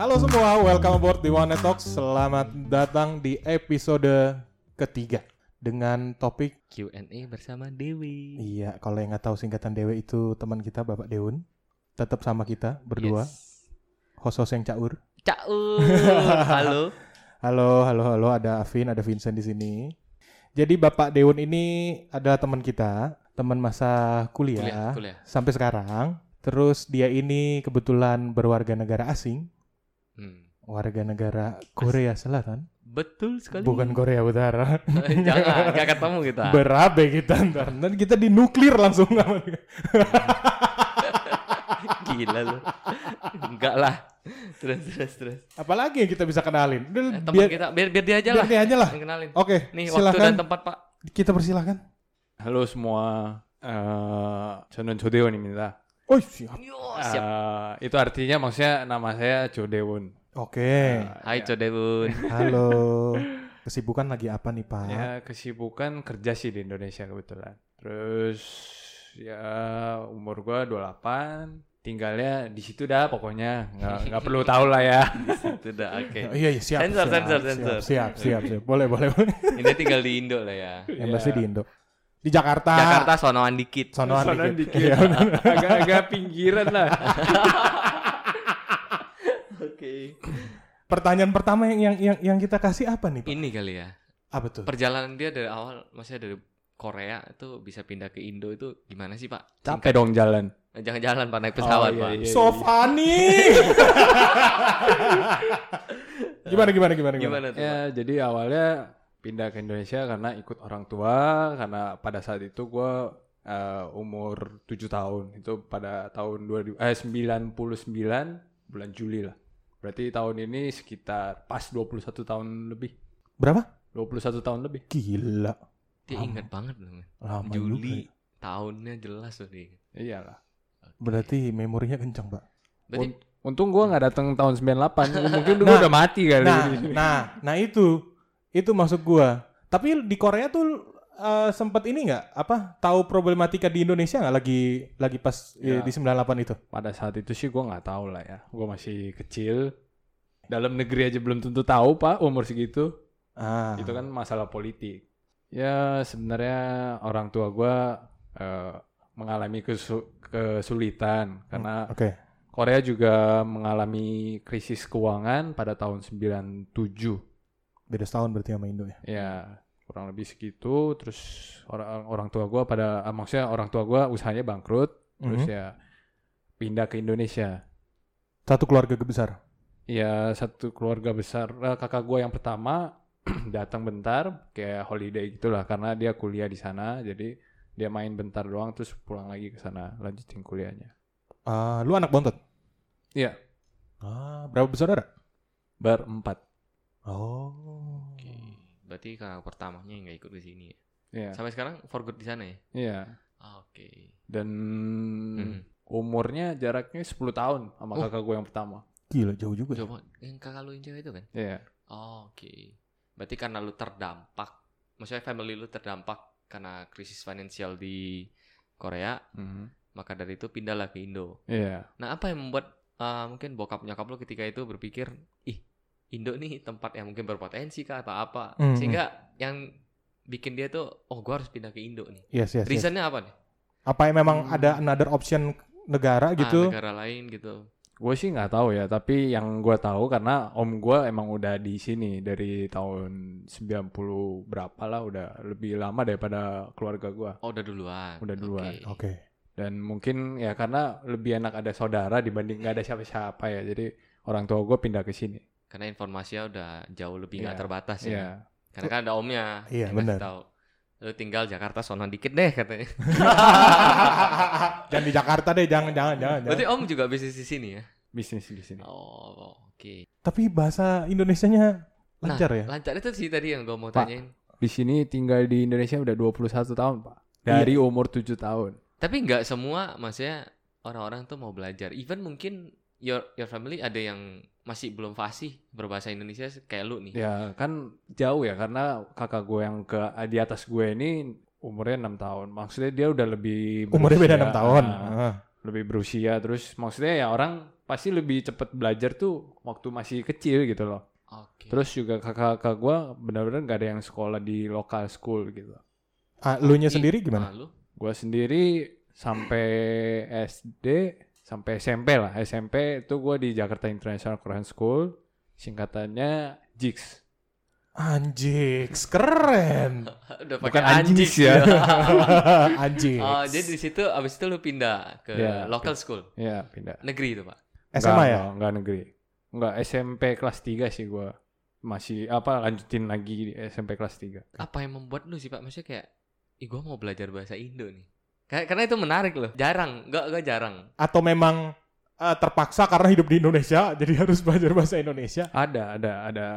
Halo semua, welcome aboard di One Talks. Selamat datang di episode ketiga dengan topik Q&A bersama Dewi. iya kalau yang nggak tahu singkatan Dewe itu teman kita Bapak Deun. Tetap sama kita berdua, Yes. host-host yang caur. Caur. Halo. Halo, halo, halo. Ada Afin, ada Vincent di sini. Jadi Bapak Deun ini adalah teman kita, teman masa kuliah, Kuliah, kuliah. sampai sekarang. Terus dia ini kebetulan berwarga negara asing, Hmm. warga negara Korea Selatan, Betul sekali. bukan Korea Utara. Jangan, gak ketemu kita. Berabe kita ntar. Nanti kita dinuklir langsung. Gila lu. Enggak lah. Terus, terus, terus. Apalagi yang kita bisa kenalin? Udah, Eh, teman biar, kita, biar, biar dia aja biar lah. dia aja lah. Yang kenalin. Oke, Nih, waktu silakan. dan tempat, Pak. Kita persilahkan. Halo semua, eh 저는 조대원입니다. Oh, siap. Yo, siap. Eh, itu artinya maksudnya nama saya Jodeon. Oke. Hai, Codewun. Halo. Kesibukan lagi apa nih, Pak? Ya kesibukan kerja sih di Indonesia kebetulan. Terus ya umur gua 28, tinggalnya di situ dah pokoknya nggak nggak perlu tahu lah ya. Itu dah, oke. Oh, iya, iya, siap. Sensor, siap, sensor, siap, sensor. Siap, siap, siap. Boleh, boleh. Ini tinggal di Indo lah ya. Yang pasti di Indo. Di Jakarta. Jakarta sonoan dikit. Sonoan Sonoan dikit. dikit. Iya. Agak-agak pinggiran lah. Oke. Pertanyaan pertama yang, yang yang yang kita kasih apa nih, Pak? Ini kali ya. Apa tuh? Perjalanan dia dari awal, maksudnya dari Korea itu bisa pindah ke Indo itu gimana sih Pak? Capek dong jalan. Eh, Jangan jalan Pak naik pesawat Oh, iya, Pak. iya. So funny. gimana gimana gimana gimana? Gimana tuh? Ya jadi awalnya pindah ke Indonesia karena ikut orang tua karena pada saat itu gua eh, umur 7 tahun itu pada tahun 2000 eh 99 bulan Juli lah. Berarti tahun ini sekitar pas 21 tahun lebih. Berapa? 21 tahun lebih. Gila. Dia Lama. ingat banget loh. Lama juga Juli ya. tahunnya jelas loh dia. Iyalah. Berarti memorinya kencang, Pak. Berarti Untung gua nggak datang tahun 98. Mungkin gua udah mati kali Nah, ini. nah, nah itu. Itu maksud gua. Tapi di Korea tuh eh, sempat ini nggak apa tahu problematika di Indonesia nggak lagi lagi pas Ya. di 98 itu? Pada saat itu sih gua nggak tahu lah ya. Gua masih kecil. Dalam negeri aja belum tentu tahu pak umur segitu. Ah. itu kan masalah politik ya sebenarnya orang tua gua eh, mengalami kesu- kesulitan karena Oke. Korea juga mengalami krisis keuangan pada tahun 97 Beda setahun berarti sama Indo ya. ya kurang lebih segitu terus orang orang tua gua pada ah, maksudnya orang tua gua usahanya bangkrut terus Mhm. ya pindah ke Indonesia Satu keluarga besar. ya satu keluarga besar eh, kakak gua yang pertama datang bentar kayak holiday gitulah karena dia kuliah di sana jadi dia main bentar doang terus pulang lagi ke sana lanjutin kuliahnya Ah, lu anak bontot? Iya. Ah, berapa bersaudara? berempat Oh. Oke. Berarti kakak pertamanya yang nggak ikut ke sini ya. Iya Sampai sekarang for good di sana ya. iya Ah, Oke. dan Hmm. umurnya jaraknya 10 tahun sama Oh. kakak gue yang pertama Gila jauh juga. ya. Coba yang kakak lu yang cewek itu kan? iya Oh, Oke. Berarti karena lu terdampak, maksudnya family lu terdampak karena krisis finansial di Korea, Mhm. maka dari itu pindahlah ke Indo. iya Nah, apa yang membuat uh, mungkin bokap nyokap lu ketika itu berpikir, ih, Indo nih tempat yang mungkin berpotensi kah atau apa, Hmm, sehingga yang bikin dia tuh, oh, gua harus pindah ke Indo nih. Yes, yes, yes. Reasonnya apa nih? Apa yang memang Hmm. ada another option negara Ah, gitu? negara lain gitu. gue sih nggak tahu ya tapi yang gue tahu karena om gue emang udah di sini dari tahun 90 berapa lah udah lebih lama daripada keluarga gue Oh, udah duluan. Udah duluan, Oke. Oke. dan mungkin ya karena lebih enak ada saudara dibanding nggak ada siapa-siapa ya jadi orang tua gue pindah ke sini Karena informasinya udah jauh lebih nggak Iya. terbatas ya. Iya Karena kan ada omnya. Iya, yang benar. tahu. Lu tinggal Jakarta sono dikit deh katanya. jangan di Jakarta deh, jangan, jangan, jangan. Berarti jangan. om juga bisnis di sini ya? bisnis di sini Oh, oke. Tapi bahasa Indonesianya lancar ya? Lancar itu sih tadi yang gue mau Pak. tanyain. di sini tinggal di Indonesia udah 21 tahun pak dari Iya. umur 7 tahun Tapi nggak semua, maksudnya orang-orang tuh mau belajar. Even mungkin your your family ada yang masih belum fasih berbahasa Indonesia kayak lu nih. ya kan jauh ya karena kakak gue yang ke di atas gue ini umurnya enam tahun maksudnya dia udah lebih Umurnya beda berusia, enam tahun. ah, Ah. lebih berusia terus maksudnya ya orang pasti lebih cepet belajar tuh waktu masih kecil gitu loh. Oke. Terus juga kakak-kakak gue benar-benar nggak ada yang sekolah di local school gitu. Ah, lu nya sendiri gimana? ah, lu? Gue sendiri sampai SD, sampai SMP lah. SMP itu gue di Jakarta International Korean School, singkatannya JIX. Anjing, keren. Udah Bukan pakai anjing anjing ya. Anjing. Oh, jadi di situ abis itu lu pindah ke Ya, local school Ya pindah. negeri itu pak. SMA Nggak, ya? Enggak, enggak negeri. Enggak SMP kelas 3 sih gue. Masih apa lanjutin lagi di SMP kelas 3. Apa yang membuat lu sih pak? Maksudnya kayak, ih gua mau belajar bahasa Indo nih. Karena itu menarik loh. Jarang, nggak nggak jarang. Atau memang eh, terpaksa karena hidup di Indonesia jadi harus belajar bahasa Indonesia? Ada, ada, ada.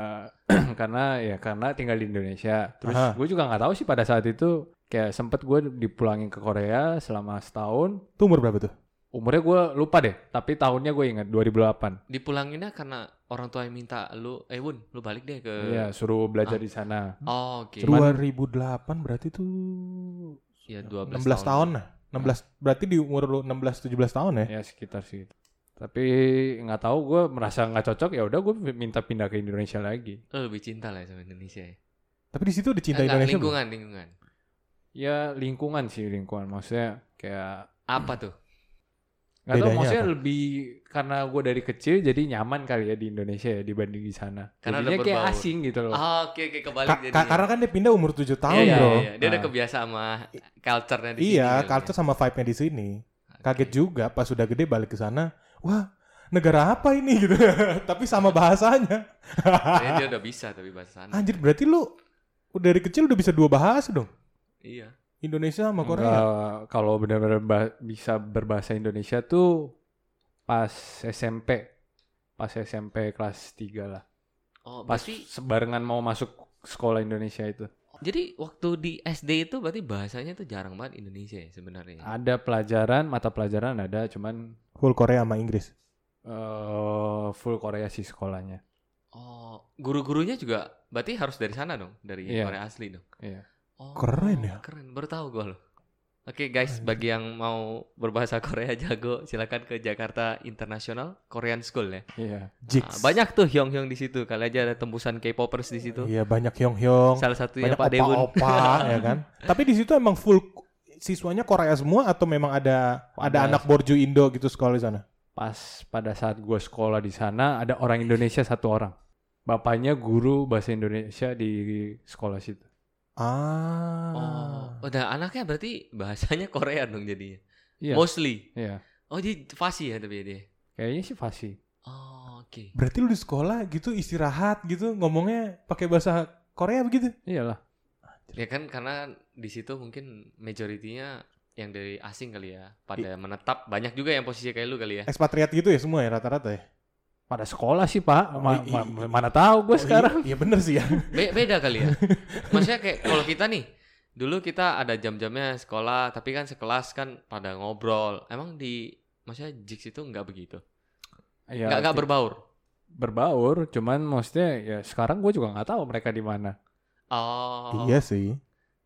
karena ya karena tinggal di Indonesia. Terus gue juga nggak tahu sih pada saat itu kayak sempet gue dipulangin ke Korea selama setahun. Tuh umur berapa tuh? Umurnya gue lupa deh, tapi tahunnya gue ingat 2008. Dipulanginnya karena orang tua yang minta lu, eh Wun, lu balik deh ke. Iya, suruh belajar Ah. di sana. Oh, Oke. Cuman- 2008 berarti tuh Ya 12 16 tahun lah. 16 berarti di umur lu 16 17 tahun ya? Ya sekitar sih. Tapi nggak tahu gue merasa nggak cocok ya udah gue minta pindah ke Indonesia lagi. Lu lebih cinta lah sama Indonesia ya. Tapi di situ udah cinta Enggak, Indonesia. belum? lingkungan, lingkungan. Ya lingkungan sih lingkungan. Maksudnya kayak Apa tuh? Nggak tahu Bedanya maksudnya apa? lebih karena gue dari kecil jadi nyaman kali ya di Indonesia ya dibanding di sana. Karena Jadinya kayak asing gitu loh. Ah, oke oke kebalik Ka- jadi. ka- karena kan dia pindah umur 7 tahun, iya, Bro. iya, iya. Dia udah Nah. kebiasa sama culture-nya di sini. Iya, kali ya. culture sama vibe-nya di sini. Oke. Kaget juga pas sudah gede balik ke sana. Wah, negara apa ini gitu. tapi sama bahasanya. Dia udah bisa tapi bahasa sana. Anjir, berarti lu udah dari kecil udah bisa dua bahasa dong. Iya. Indonesia sama Korea. Enggak, kalau benar-benar ba- bisa berbahasa Indonesia tuh pas SMP. Pas SMP kelas 3 lah. Oh, Pas berarti sebarengan mau masuk sekolah Indonesia itu. jadi waktu di SD itu berarti bahasanya tuh jarang banget Indonesia ya sebenarnya. Ada pelajaran, mata pelajaran ada, cuman Full Korea sama Inggris. eh full Korea sih sekolahnya. Oh, guru-gurunya juga berarti harus dari sana dong, dari Iya. Korea asli dong. Iya. Oh, Keren ya. Keren, baru tahu gue loh. Oke guys, bagi yang mau berbahasa Korea jago, silakan ke Jakarta International Korean School ya. Iya. Jigs. Ah, banyak tuh hyong-hyong di situ. Kali aja ada tembusan K-popers di situ. Iya, banyak hyong-hyong. Salah satunya banyak Pak Dewun. opa-opa ya kan. Tapi di situ emang full siswanya Korea semua atau memang ada ada Ada. anak borju Indo gitu sekolah di sana? Pas pada saat gue sekolah di sana ada orang Indonesia satu orang. Bapaknya guru bahasa Indonesia di sekolah situ. Ah. Oh, udah anaknya berarti bahasanya Korea dong jadinya. Iya. Mostly. Iya. Oh, dia fasih ya tapi dia. Kayaknya sih fasih. Oh, oke. Berarti lu di sekolah gitu istirahat gitu ngomongnya pakai bahasa Korea begitu? Iyalah. Ya kan karena di situ mungkin majoritinya yang dari asing kali ya pada menetap banyak juga yang posisi kayak lu kali ya. Ekspatriat gitu ya semua ya rata-rata ya? Pada sekolah sih pak. Ma- Oh, i- ma- mana tahu gue Oh, sekarang. Iya, iya bener sih ya. Be- beda kali ya. Maksudnya kayak kalau kita nih dulu kita ada jam-jamnya sekolah tapi kan sekelas kan pada ngobrol. Emang di maksudnya Jigs itu nggak begitu? Ya, Nggak nggak berbaur. berbaur. Cuman maksudnya ya sekarang gue juga nggak tahu mereka di mana. Oh. Iya sih.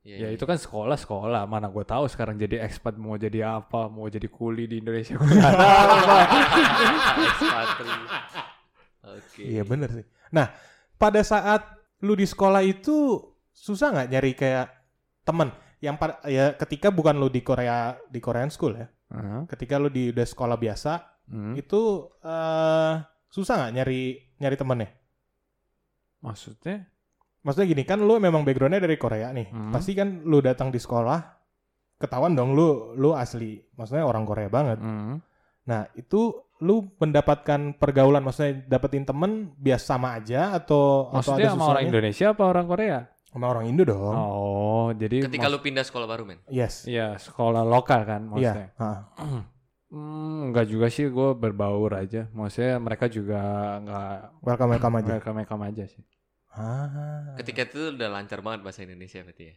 Iya, Ya iya. itu kan sekolah sekolah. Mana gue tahu sekarang jadi ekspat mau jadi apa, mau jadi kuli di Indonesia. Gue. Oke. Iya bener sih. Nah, pada saat lu di sekolah itu susah nggak nyari kayak temen yang pada ya ketika bukan lu di Korea di Korean school ya. Heeh. Ketika lu di udah sekolah biasa Hmm. itu eh susah nggak nyari nyari temennya? Maksudnya? Maksudnya gini kan lu memang backgroundnya dari Korea nih. Hmm. Pasti kan lu datang di sekolah ketahuan dong lu lu asli. Maksudnya orang Korea banget. Hmm. Nah, itu lu mendapatkan pergaulan maksudnya dapetin temen biasa sama aja atau Maksudnya atau ada sama orang? Indonesia apa orang Korea? Sama orang Indo dong. Oh, jadi Ketika lu pindah sekolah baru men. Yes. Iya, sekolah lokal kan maksudnya. Iya. ah. Hmm, enggak juga sih, gue berbaur aja. Maksudnya mereka juga enggak Welcome welcome aja. mereka mereka aja sih. Ah. Ketika itu udah lancar banget bahasa Indonesia berarti ya.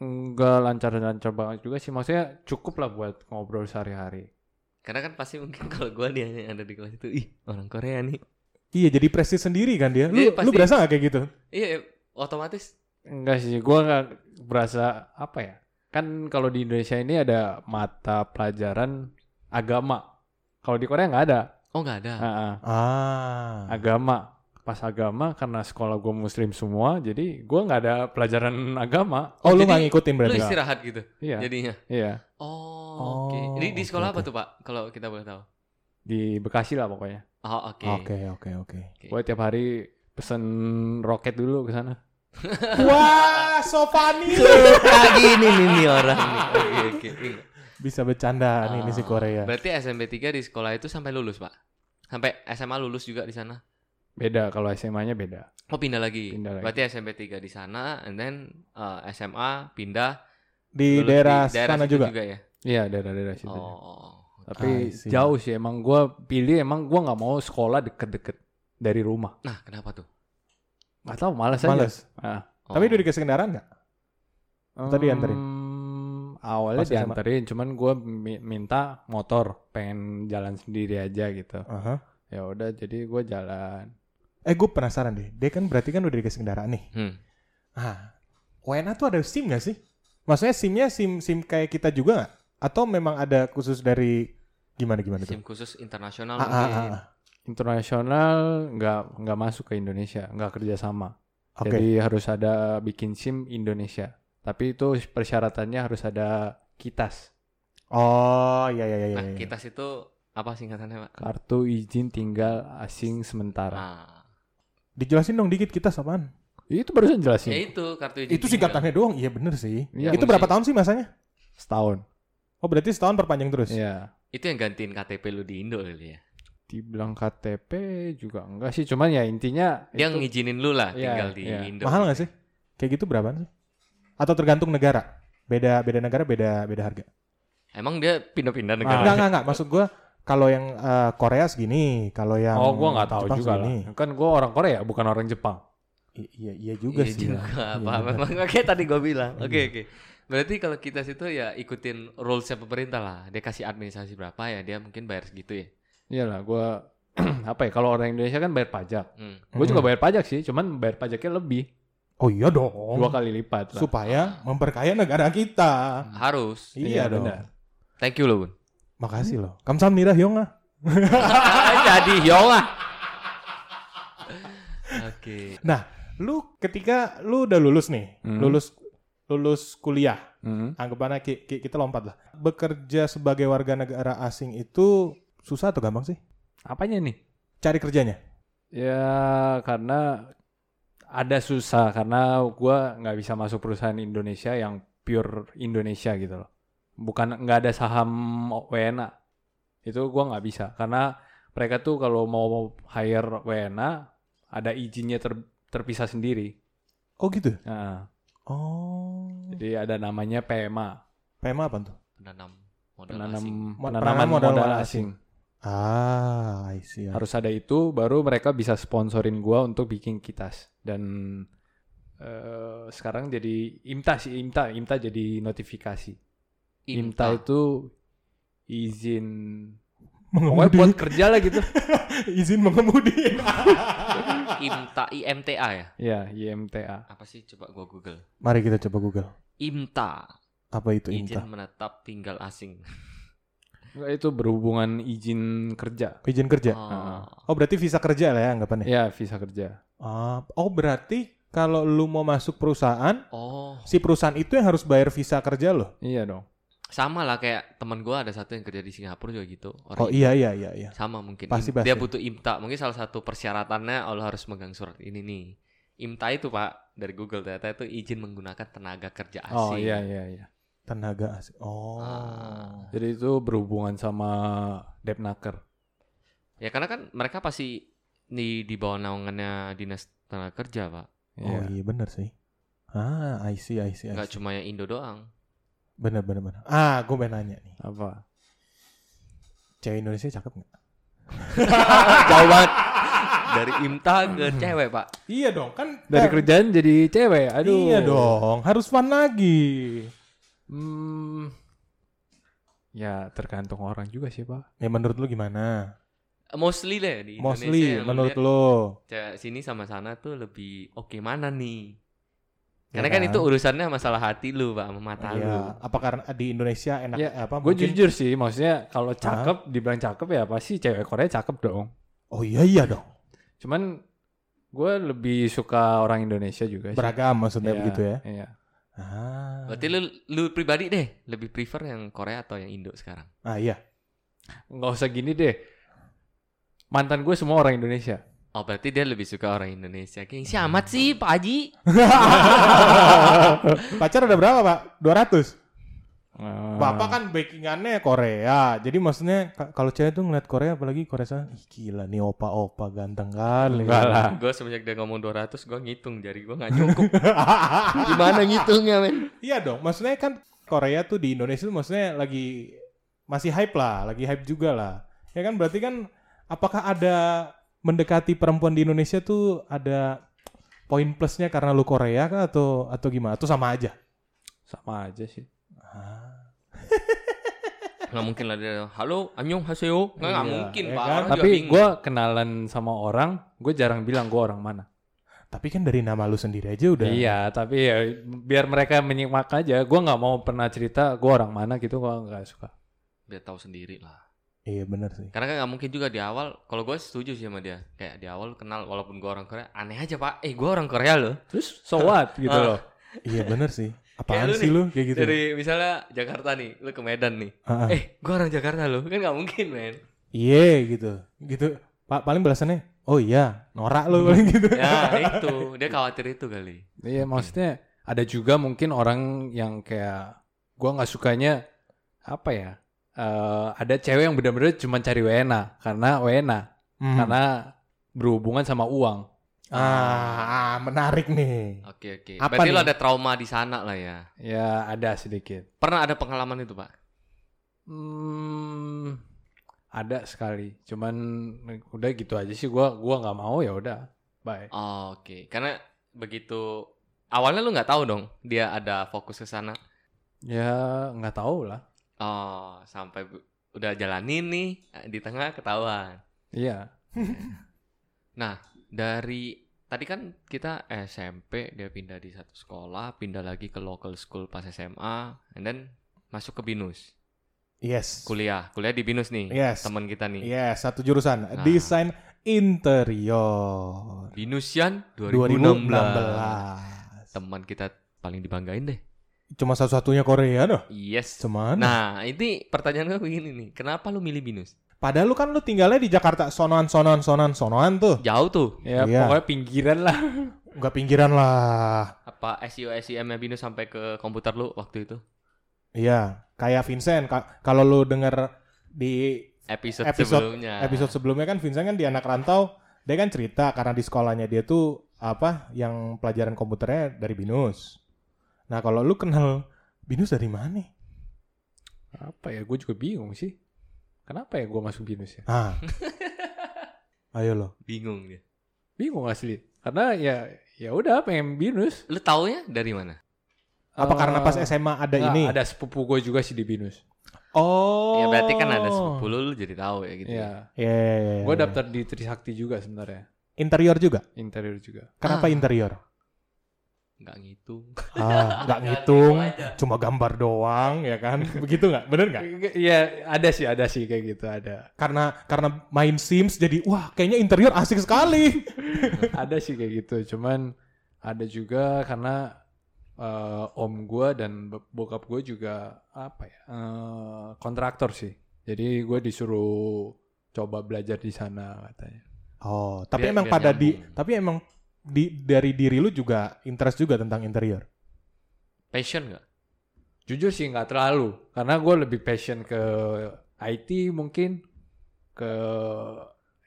Enggak lancar-lancar banget juga sih. Maksudnya cukup lah buat ngobrol sehari-hari. Karena kan pasti mungkin kalau gua dia yang ada di kelas itu, ih orang Korea nih. Iya, jadi prestis sendiri kan dia. Lu Iya, lu pasti. berasa gak kayak gitu? Iya, iya, otomatis. Enggak sih, gue enggak berasa apa ya. Kan kalau di Indonesia ini ada mata pelajaran agama. Kalau di Korea nggak ada. Oh nggak ada. Ah, ah. Ah. agama pas agama karena sekolah gue muslim semua jadi gue nggak ada pelajaran agama Oh, lu Jadi, nggak ngikutin Lu berarti? istirahat gitu iya jadinya. iya Oh, oke. Oh, Ini di sekolah apa oke. tuh pak? Kalau kita boleh tahu. di Bekasi lah pokoknya Oh oke. Oke, oke, oke. Oke. gue tiap hari pesen roket dulu ke sana Wah, so funny. Kayak gini nih, nih orang. Oke oke. Bisa bercanda nih ini si Ah, Korea. Berarti SMP 3 di sekolah itu sampai lulus pak? Sampai SMA lulus juga di sana? Beda kalau SMA-nya beda Oh pindah lagi. Pindah lagi. Berarti SMP 3 di sana, and then uh, SMA pindah Di daerah, di daerah sana situ juga. ya. iya daerah-daerah situ Oh. tapi jauh sih emang gue pilih emang gue nggak mau sekolah deket-deket dari rumah Nah kenapa tuh? nggak tahu malas aja Males. Ah. Oh. Tapi udah dikasih kendaraan nggak? Atau dianterin? Hmm, awalnya Pas SMA? dianterin cuman gue minta motor pengen jalan sendiri aja gitu Aha. ya udah jadi gue jalan Eh, gue penasaran deh. Dia kan berarti kan udah dikasih kendaraan nih. Hmm. Ah, WNA tuh ada SIM nggak sih? Maksudnya SIM-nya SIM SIM kayak kita juga nggak? Atau memang ada khusus dari gimana gimana tuh? SIM khusus internasional Ah, ah, mungkin. ah, ah. internasional nggak nggak masuk ke Indonesia nggak kerja sama Oke. jadi harus ada bikin SIM Indonesia tapi itu persyaratannya harus ada kitas Oh, iya iya iya. Nah iya. kita situ apa singkatannya pak? kartu izin tinggal asing sementara Nah, Dijelasin dong dikit kita apaan? itu barusan ya jelasin itu kartu izin Itu singkatannya doang. Iya bener sih. Iya, itu fungsi. berapa tahun sih masanya? setahun Oh, berarti setahun perpanjang terus. Iya Itu yang gantiin KTP lu di Indo kali ya. dibilang KTP juga enggak sih cuman ya intinya Dia itu ngizinin lu lah Iya, tinggal di iya. Indo. Mahal nggak sih? Kayak gitu berapaan sih? Atau tergantung negara? Beda beda negara beda beda harga. Emang dia pindah-pindah Nah, negara. Enggak enggak enggak. Maksud gua kalau yang eh, Korea segini, kalau yang oh gua nggak tahu Jepang juga segini. lah kan gua orang Korea bukan orang Jepang I- iya iya juga Iya sih. juga. Apa, Iya, memang kayak tadi gue bilang. Oke oke. Berarti kalau kita situ ya ikutin rulesnya pemerintah lah. Dia kasih administrasi berapa ya dia mungkin bayar segitu ya. iyalah gua apa ya kalau orang Indonesia kan bayar pajak Hmm. gue juga Mm. bayar pajak sih cuman bayar pajaknya lebih Oh iya dong. dua kali lipat lah. Supaya memperkaya negara kita. Harus. Iya, dong. benar. Thank you loh bun. Makasih loh. Kamsahamnida hyonga. Jadi yola. Oke. Nah, lu ketika lu udah lulus nih, Hmm. lulus lulus kuliah, Hmm. anggapannya ki- ki- kita lompat lah. Bekerja sebagai warga negara asing itu susah atau gampang sih? apanya nih Cari kerjanya? ya karena ada susah karena gua nggak bisa masuk perusahaan Indonesia yang pure Indonesia gitu loh bukan nggak ada saham WNA itu gua nggak bisa karena mereka tuh kalau mau hire WNA ada izinnya ter- terpisah sendiri Oh gitu. Nah, Oh. jadi ada namanya PMA PMA apa tuh? Penanam modal penanam asing. Penanaman modal modal, asing. asing. Ah, I see. Harus ada itu baru mereka bisa sponsorin gua untuk bikin kitas dan eh, sekarang jadi IMTA sih IMTA IMTA jadi notifikasi. IMTA, itu izin pokoknya mengemudi. buat kerja lah gitu. Izin mengemudi. IMTA IMTA ya. ya, IMTA. Apa sih coba gua Google. Mari kita coba Google. IMTA. Apa itu Izin IMTA? menetap tinggal asing. Enggak, itu berhubungan izin kerja. Izin kerja. Oh. Oh, berarti visa kerja lah ya anggapannya. Ya, visa kerja. Ah, oh, berarti kalau lu mau masuk perusahaan, Oh, si perusahaan itu yang harus bayar visa kerja loh. Iya dong. Sama lah kayak teman gua ada satu yang kerja di Singapura juga gitu. Oh Orang iya iya iya iya. sama mungkin Pasti, pasti. dia butuh imta mungkin salah satu persyaratannya Allah harus megang surat ini nih imta itu pak dari Google ternyata itu izin menggunakan tenaga kerja Oh asing iya iya iya. Tenaga asing. Oh. Ah. Jadi itu berhubungan sama Depnaker. ya karena kan mereka pasti di di bawah naungannya dinas tenaga kerja pak Oh Iya. iya benar sih. Ah, I see, I see, I nggak see. cuma yang Indo doang Bener bener bener. Ah, gue pengen nanya nih. Apa? Cewek Indonesia cakep nggak? jauh banget dari imta ke cewek pak Iya dong, kan Dari kan- kerjaan jadi cewek. Aduh. Iya dong, harus fun lagi. Hmm, ya tergantung orang juga sih pak. Ya menurut lu gimana? mostly deh di Indonesia Mostly lu menurut lu. cewek sini sama sana tuh lebih oke mana nih Karena Ya kan kan? itu urusannya masalah hati lu, Pak, sama mata lu. Iya, apa karena di Indonesia enak Ya, apa gue mungkin- jujur sih, maksudnya kalau cakep, dibilang cakep ya pasti cewek Korea cakep dong. Oh iya iya dong. Cuman gue lebih suka orang Indonesia juga sih. Beragam maksudnya Iya, begitu ya. Iya. Ah. Berarti lu lu pribadi deh lebih prefer yang Korea atau yang Indo sekarang? Ah iya. Nggak usah gini deh. Mantan gue semua orang Indonesia. Oh, berarti dia lebih suka orang Indonesia. Gengsi amat sih, Pak Haji. Pacar ada berapa, Pak? 200. Eh, Bapak kan backingannya Korea. Jadi maksudnya ka- kalau cewek tuh ngeliat Korea apalagi Korea sana, ih gila nih opa-opa ganteng kali. Enggak lah. Gue semenjak dia ngomong 200, gue ngitung jari gue nggak cukup. Gimana ngitungnya, men? Iya dong, maksudnya kan Korea tuh di Indonesia tuh maksudnya lagi masih hype lah, lagi hype juga lah. Ya kan berarti kan apakah ada mendekati perempuan di Indonesia tuh ada poin plusnya karena lu Korea kah atau atau gimana? Atau sama aja? Sama aja sih. Ah. Nggak mungkin lah dia. Halo, anyong haseo. Nggak, nggak Iya, mungkin, ya Pak. kan? Orang Tapi gue kenalan sama orang, gue jarang bilang gue orang mana. Tapi kan dari nama lu sendiri aja udah. Iya, tapi ya biar mereka menyimak aja. Gue nggak mau pernah cerita gue orang mana gitu, gue nggak suka. Dia tahu sendiri lah. Iya bener sih. Karena kan nggak mungkin juga di awal. Kalau gue setuju sih sama dia. Kayak di awal kenal walaupun gue orang Korea. Aneh aja, Pak. Eh, gue orang Korea loh. Terus so what gitu Ah. loh. Iya bener sih. Apaan lu sih lu kayak gitu? Dari misalnya Jakarta nih, lu ke Medan nih. Ah. Eh, gue orang Jakarta loh. Kan nggak mungkin, men. Iya gitu. Gitu. Pak paling balasannya, oh iya, norak lu paling gitu. Ya, itu. Dia khawatir itu kali. Iya, maksudnya ada juga mungkin orang yang kayak gue nggak sukanya apa ya? Eh, ada cewek yang benar-benar cuma cari wena karena wena Hmm. karena berhubungan sama uang. Ah, ah, menarik nih. Oke, oke. Apa Berarti nih? lo ada trauma di sana lah ya. Ya ada sedikit. Pernah ada pengalaman itu, Pak? Hmm, ada sekali. Cuman udah gitu aja sih. Gua gua nggak mau ya udah. Bye. Oh, Oke, karena begitu awalnya lu nggak tahu dong dia ada fokus ke sana. Ya nggak tahu lah. Oh, sampai udah jalanin nih di tengah ketahuan. Iya. Nah, dari tadi kan kita SMP dia pindah di satu sekolah, pindah lagi ke local school pas SMA, and then masuk ke Binus. Yes. Kuliah, kuliah di Binus nih. Yes. Teman kita nih. Yes, satu jurusan, Nah. desain interior. Binusian 2016. 2016. Teman kita paling dibanggain deh. Cuma satu-satunya Korea doh. Yes. Cuman. Nah, ini pertanyaan gue begini nih. Kenapa lu milih Binus? Padahal lu kan lu tinggalnya di Jakarta sonoan sonoan sonoan sonoan tuh. Jauh tuh. Ya Iya. pokoknya pinggiran lah. Enggak pinggiran lah. Apa SEO SEM-nya Binus sampai ke komputer lu waktu itu? Iya, kayak Vincent. Ka- Kalau lu denger di Episode, Episode- sebelumnya. episode sebelumnya kan Vincent kan di anak rantau, dia kan cerita karena di sekolahnya dia tuh apa yang pelajaran komputernya dari Binus. Nah, kalau lu kenal Binus dari mana? Apa ya? Gue juga bingung sih. Kenapa ya gue masuk binus ya? Ah. Ayo lo. Bingung dia. Bingung asli. Karena ya ya udah pengen binus. Lu taunya dari mana? Apa Eh, karena pas SMA ada nggak, ini? Ada sepupu gue juga sih di binus. Oh. Ya berarti kan ada sepupu lu, lu jadi tahu ya gitu. Iya. Iya, iya, iya, Gue iya. daftar di Trisakti juga sebenarnya. interior juga. Interior juga. Kenapa Ah. interior? Nggak ngitung. Ah, nggak ngitung, cuma gambar doang, ya kan? Begitu nggak? Bener nggak? Iya ada sih ada sih kayak gitu ada. Karena karena main Sims jadi wah kayaknya interior asik sekali. ada sih kayak gitu. Cuman ada juga karena eh, om gue dan bokap gue juga apa ya eh, kontraktor sih. Jadi gue disuruh coba belajar di sana katanya. Oh, tapi Biar- emang biar pada di nyambung. tapi emang di dari diri lu juga interest juga tentang interior. Passion nggak? Jujur sih nggak terlalu karena gue lebih passion ke IT mungkin ke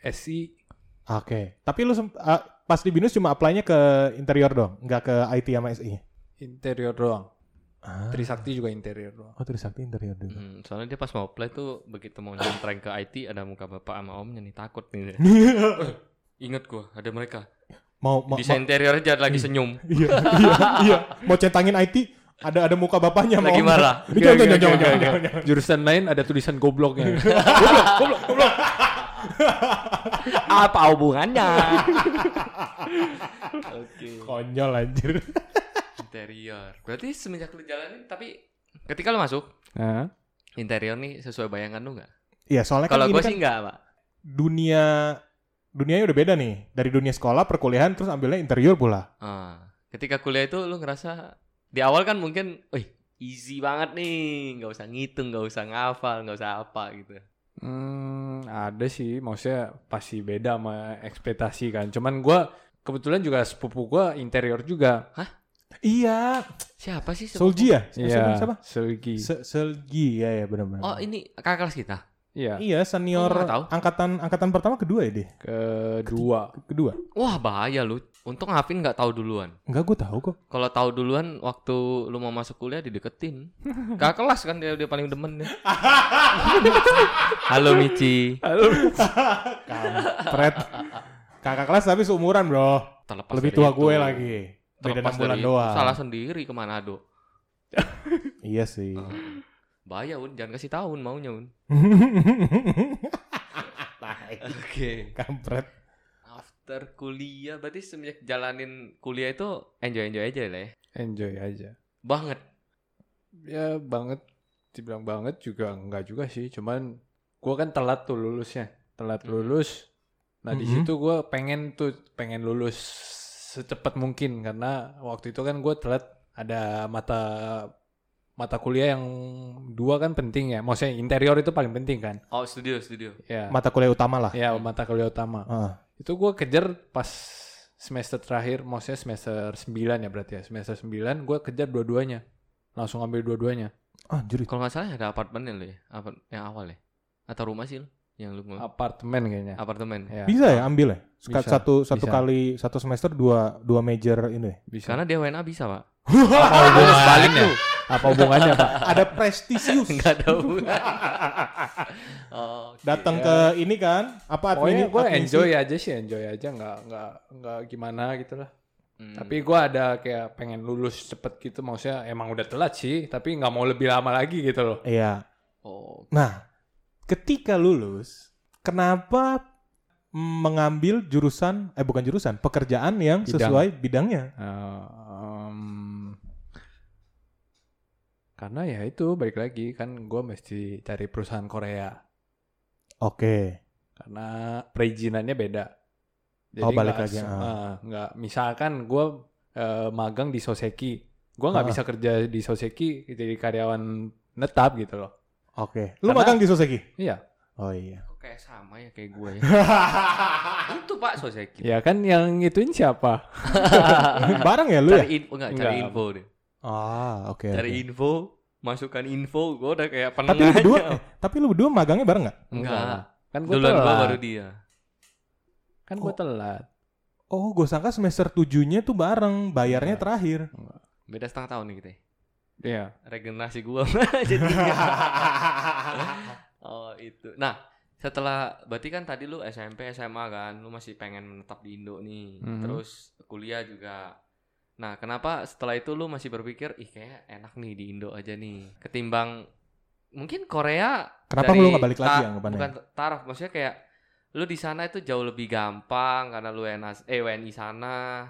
SI Oke. Tapi lu ah, pas di Binus cuma apply-nya ke interior dong, nggak ke IT sama SI. interior doang. Ah. Trisakti juga interior doang. Oh, Trisakti interior juga. Hmm, soalnya dia pas mau apply tuh begitu mau nyentreng ke IT ada muka bapak sama omnya nih takut nih. Ingat gua ada mereka. Mau mau Desain interior aja lagi senyum. iya, iya, iya. Mau centangin IT ada ada muka bapaknya Lagi omnya. marah. Ini Jangan, jangan, jangan, jangan. Jurusan lain ada tulisan gobloknya. Apa hubungannya? Oke. Konyol anjir. Interior. Berarti semenjak lu jalanin tapi ketika lu masuk Nah, interior nih sesuai bayangan lu nggak? Iya, soalnya kan Kalau ini gue kan sih nggak, Pak. dunia dunianya udah beda nih. Dari dunia sekolah, perkuliahan terus ambilnya interior pula. Ah, ketika kuliah itu lu ngerasa di awal kan mungkin, wih easy banget nih, nggak usah ngitung, nggak usah ngafal, nggak usah apa gitu. hmm, ada sih, maksudnya pasti beda sama ekspektasi kan. Cuman gua kebetulan juga sepupu gua interior juga. Iya, Siapa sih? sepupu? Solji ya? Iya, Siapa? Selgi. Se- Selgi, ya ya benar-benar. Oh ini kakak kelas kita. Iya, Iya, senior Oh, tahu. angkatan angkatan pertama kedua ya deh. kedua. Kedua. Wah bahaya lu. Untung Hafin nggak tahu duluan. Enggak, gue tahu kok. Kalau tahu duluan waktu lu mau masuk kuliah dideketin. Kakak kelas kan dia dia paling demen ya. Halo Mici. Halo. Kampret. Kakak kelas tapi seumuran, Bro. Terlepas Lebih tua itu. gue lagi. Beda Terlepas 6 bulan doang. Salah sendiri ke Manado. Iya sih. Bahaya Un, jangan kasih tahu Un maunya Un. Oke. Kampret. After kuliah berarti semenjak jalanin kuliah itu enjoy-enjoy aja lah ya. Enjoy aja. Banget. Ya banget, dibilang banget juga enggak juga sih. Cuman gua kan telat tuh lulusnya. Telat Mhm. lulus. Nah, di Mhm. situ gua pengen tuh pengen lulus secepat mungkin karena waktu itu kan gua telat ada mata mata kuliah yang dua kan penting ya. Maksudnya interior itu paling penting kan. Oh, studio, studio. Ya. Mata kuliah utama lah. Ya, mata kuliah utama. Ah. Itu gua kejar pas semester terakhir, maksudnya semester 9 ya berarti ya. Semester 9 gua kejar dua-duanya. Langsung ambil dua-duanya. Ah, anjir. Kalau nggak salah ada apartemen lo ya, apa yang awal ya? Atau rumah sih lo yang lu mau? Apartemen kayaknya. Apartemen. Ya, Bisa ya ambil ya? Bisa, satu satu bisa. kali satu semester dua dua major ini. bisa. Karena dia WNA bisa, Pak. apa hubungannya? apa hubungannya, Pak? Ada prestisius. Enggak ada hubungan. oh. Datang ke ini kan apa admin gue enjoy aja sih, enjoy aja, nggak nggak nggak gimana gitu lah. Hmm. Tapi gue ada kayak pengen lulus cepet gitu, maksudnya emang udah telat sih, tapi nggak mau lebih lama lagi gitu loh. Iya. oh, Nah, ketika lulus, kenapa mengambil jurusan eh bukan jurusan, pekerjaan yang Bidang. sesuai bidangnya? Eh, em, karena ya itu balik lagi kan gue mesti cari perusahaan Korea Oke. karena perizinannya beda. Oh, balik nggak lagi, eh, nggak misalkan gue magang di Soseki, gue nggak Ah. bisa kerja di Soseki jadi karyawan netap gitu loh. Oke. Lu Karena- magang di Soseki? Iya, Oh iya. kok kayak sama ya kayak gue ya. Itu Pak Soseki. ya kan yang ituin siapa? Bareng ya lu ya? Cari info enggak, cari Enggak. info deh. Ah, oke. Cari oke. info, masukkan info, gue udah kayak Tapi penengah lu berdua, eh, tapi lu berdua magangnya bareng nggak? Enggak. Kan gue Duluan telat. gue baru dia. Kan gue Kok- telat. Oh, gue sangka semester tujuhnya tuh bareng, bayarnya Enggak. terakhir. Beda setengah tahun nih kita. ya. Iya. Regenerasi gue jadi. oh itu. Nah setelah berarti kan tadi lu SMP SMA kan, lu masih pengen menetap di Indo nih, Mhm. terus kuliah juga. Nah kenapa setelah itu lu masih berpikir, ih kayak enak nih di Indo aja nih, ketimbang mungkin Korea. Kenapa dari lu nggak balik lagi anggapannya? Bukan taraf, maksudnya kayak lu di sana itu jauh lebih gampang karena lu WNA, eh WNI sana,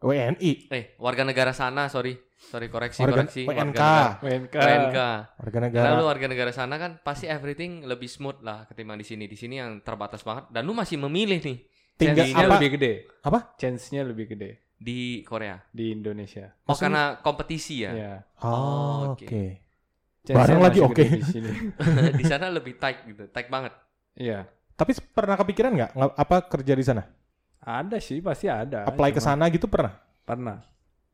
WNI, eh warga negara sana, sorry, sorry koreksi warga koreksi, WNK, negara- WNK. WNK. warga Karena negara. lu warga negara sana kan pasti everything lebih smooth lah ketimbang di sini. Di sini yang terbatas banget dan lu masih memilih nih Tinggal Chance-nya apa? lebih gede. Apa? Chance-nya lebih gede di Korea. di Indonesia. Oh Maksudnya- karena kompetisi ya. Iya. Oh, Oh, oke. oke. Chance-nya Bareng lagi, oke. gede Di sini. di sana lebih tight gitu, tight banget. Iya. Tapi pernah kepikiran nggak- apa kerja di sana? Ada sih, pasti ada. Apply ke sana gitu pernah? Pernah.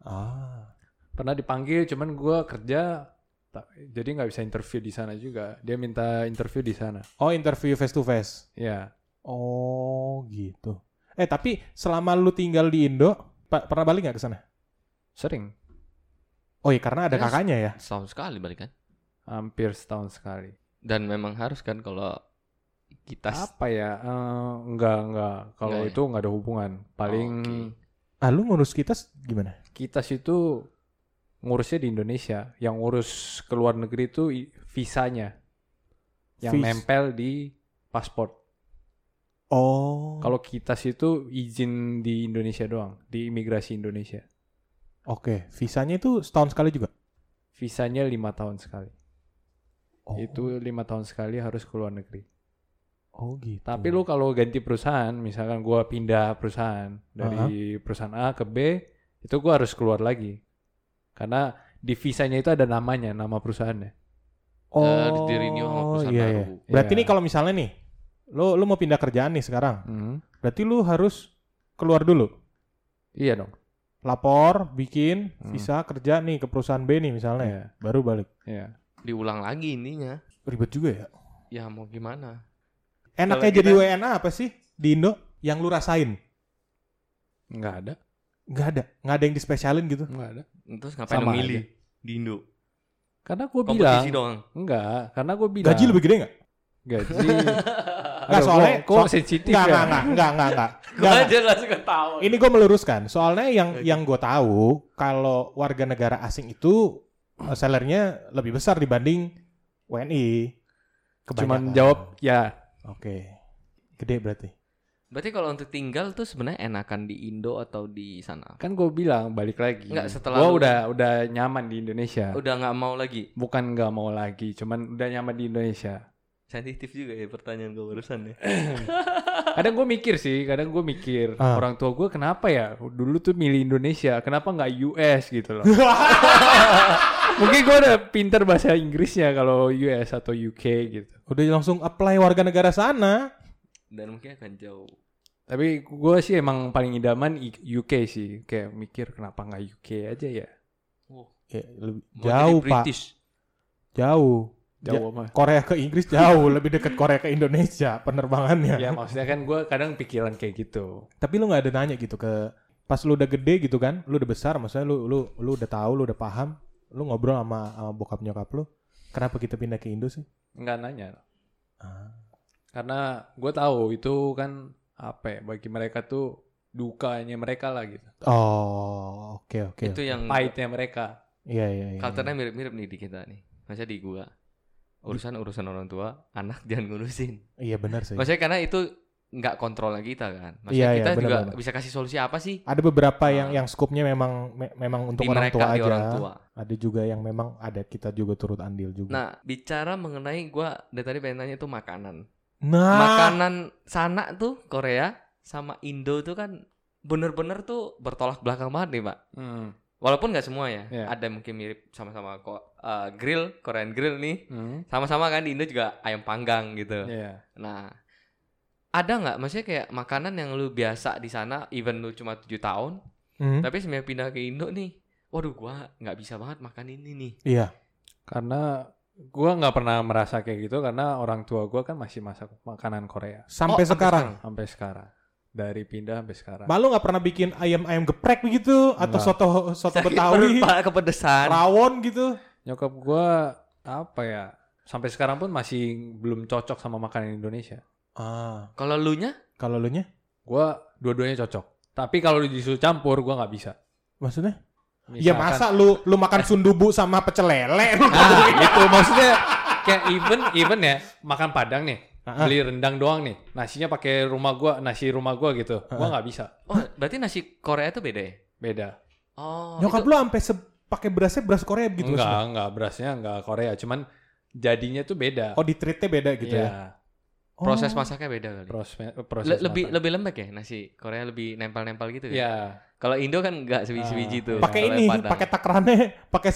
Ah. Pernah dipanggil, cuman gua kerja tak- jadi nggak bisa interview di sana juga. Dia minta interview di sana. Oh, interview face to face. Iya. Oh, gitu. Eh, tapi selama lu tinggal di Indo, pernah balik nggak ke sana? Sering. Oh iya, karena ada Yes. kakaknya ya. Setahun sekali balik kan. Hampir setahun sekali. Dan memang harus kan kalau kita Apa ya? Eh, enggak, enggak. Kalau Enggak ya? itu enggak ada hubungan. Paling Oke. Ah, lu ngurus kita gimana? kita situ ngurusnya di Indonesia. Yang ngurus ke luar negeri itu visanya. Yang Vis- nempel di paspor. Oh. Kalau kita situ izin di Indonesia doang, di imigrasi Indonesia. Oke, visanya itu setahun sekali juga. Visanya lima tahun sekali. Oh, Itu lima tahun sekali harus ke luar negeri. Oh gitu. Tapi lu kalau ganti perusahaan, misalkan gua pindah perusahaan dari perusahaan A ke B, itu gua harus keluar lagi. Karena di visanya itu ada namanya, nama perusahaannya. oh, harus di-renew sama perusahaan iya, baru. iya. Berarti Iya. nih kalau misalnya nih, lu lu mau pindah kerjaan nih sekarang, Hmm. berarti lu harus keluar dulu. Iya dong. Lapor, bikin Hmm. visa kerja nih ke perusahaan B nih misalnya, Iya. baru balik. Iya. Diulang lagi intinya. Ribet juga ya. Ya mau gimana? Enaknya Kalau jadi kita- WNA apa sih di Indo yang lu rasain? Nggak ada. Nggak ada, nggak ada yang dispesialin gitu. Nggak ada. Terus ngapain Sama lu milih di Indo? Karena gue bilang Kompetisi doang. enggak, karena gue bilang Gaji lebih gede nggak? gaji. Nggak, soalnya- kok so- sensitif Nggak, ya. nggak, nggak, nggak, nggak, nggak. Gue Nggak, aja langsung ketawa. Ini gue meluruskan. Soalnya yang Oke. yang gue tahu kalau warga negara asing itu eh, salernya lebih besar dibanding WNI. Cuman Kebanyakan. jawab ya. Oke. Gede berarti. Berarti kalau untuk tinggal tuh sebenarnya enakan di Indo atau di sana? Kan gue bilang balik lagi. Nggak, setelah Gue udah udah nyaman di Indonesia. Udah nggak mau lagi. Bukan nggak mau lagi, cuman udah nyaman di Indonesia. Sensitif juga ya pertanyaan gue barusan ya. Kadang gue mikir sih, kadang gue mikir Ah. orang tua gue kenapa ya dulu tuh milih Indonesia, kenapa nggak US gitu loh. Mungkin gue udah pinter bahasa Inggrisnya kalau US atau UK gitu. Udah langsung apply warga negara sana. Dan mungkin akan jauh. Tapi gue sih emang paling idaman I- UK sih. Kayak mikir kenapa nggak UK aja ya. Oh, Ya, lebih- jauh pak. British. Jauh. Jauh mah. Korea ke Inggris jauh. lebih dekat Korea ke Indonesia penerbangannya. Ya maksudnya kan gue kadang pikiran kayak gitu. Tapi lu nggak ada nanya gitu ke pas lu udah gede gitu kan, lu udah besar, maksudnya lu lu lu udah tahu, lu udah paham, lu ngobrol sama, sama bokap nyokap lu, kenapa kita pindah ke Indo sih? Nggak nanya. Ah. Karena gue tahu itu kan apa ya, bagi mereka tuh dukanya mereka lah gitu. Oh, oke oke. Itu yang Pahitnya mereka. Iya iya iya. culture-nya mirip-mirip nih di kita nih. Maksudnya di gua. Urusan urusan orang tua, anak jangan ngurusin. Iya benar sih. Maksudnya karena itu nggak kontrolnya kita kan. Maksudnya Iya, iya, kita benar, juga benar. bisa kasih solusi apa sih Ada beberapa yang Ah. yang skupnya memang me- memang untuk di orang mereka tua di aja. orang tua. Ada juga yang memang ada kita juga turut andil juga. Nah, bicara mengenai gua dari tadi pengen nanya itu makanan. Nah, Makanan sana tuh Korea sama Indo tuh kan bener-bener tuh bertolak belakang banget nih, Pak. Hmm. Walaupun nggak semua ya. Iya. Ada mungkin mirip sama-sama kok eh, grill, Korean grill nih. Hmm. Sama-sama kan di Indo juga ayam panggang gitu. Iya. Nah, ada nggak maksudnya kayak makanan yang lu biasa di sana even lu cuma tujuh tahun, Hmm, tapi semenjak pindah ke Indo nih, waduh gua nggak bisa banget makan ini nih. iya. Karena gue nggak pernah merasa kayak gitu karena orang tua gue kan masih masak makanan Korea Sampai Oh, sekarang. sampai sekarang. Dari pindah sampai sekarang. Malu nggak pernah bikin ayam-ayam geprek begitu atau soto soto Sakit betawi, perut, kepedesan. rawon gitu? Nyokap gue apa ya? Sampai sekarang pun masih belum cocok sama makanan Indonesia. Ah, Kalau lu nya kalau lu nya? Gue dua-duanya cocok. Tapi kalau disuruh campur gue nggak bisa. Maksudnya? Ya Misalkan- masa lu lu makan sundubu sama pecel lele? Nah, gitu maksudnya kayak even even ya makan padang nih. Ah. Beli rendang doang nih. Nasinya pakai rumah gua, nasi rumah gua gitu. Gua nggak bisa. Oh, berarti nasi Korea itu beda ya? Beda. Oh, Nyokap itu- lu sampai se- pakai berasnya beras Korea gitu enggak, maksudnya? enggak berasnya enggak Korea, cuman jadinya tuh beda. Oh, di treatnya beda gitu Iya, ya? Oh. proses masaknya beda kali. proses Le- proses lebih masak. lebih lembek ya nasi Korea lebih nempel-nempel gitu ya. Iya. Kalau Indo kan nggak sebiji-sebiji Ah, tuh. pakai ini, pakai takarannya, pakai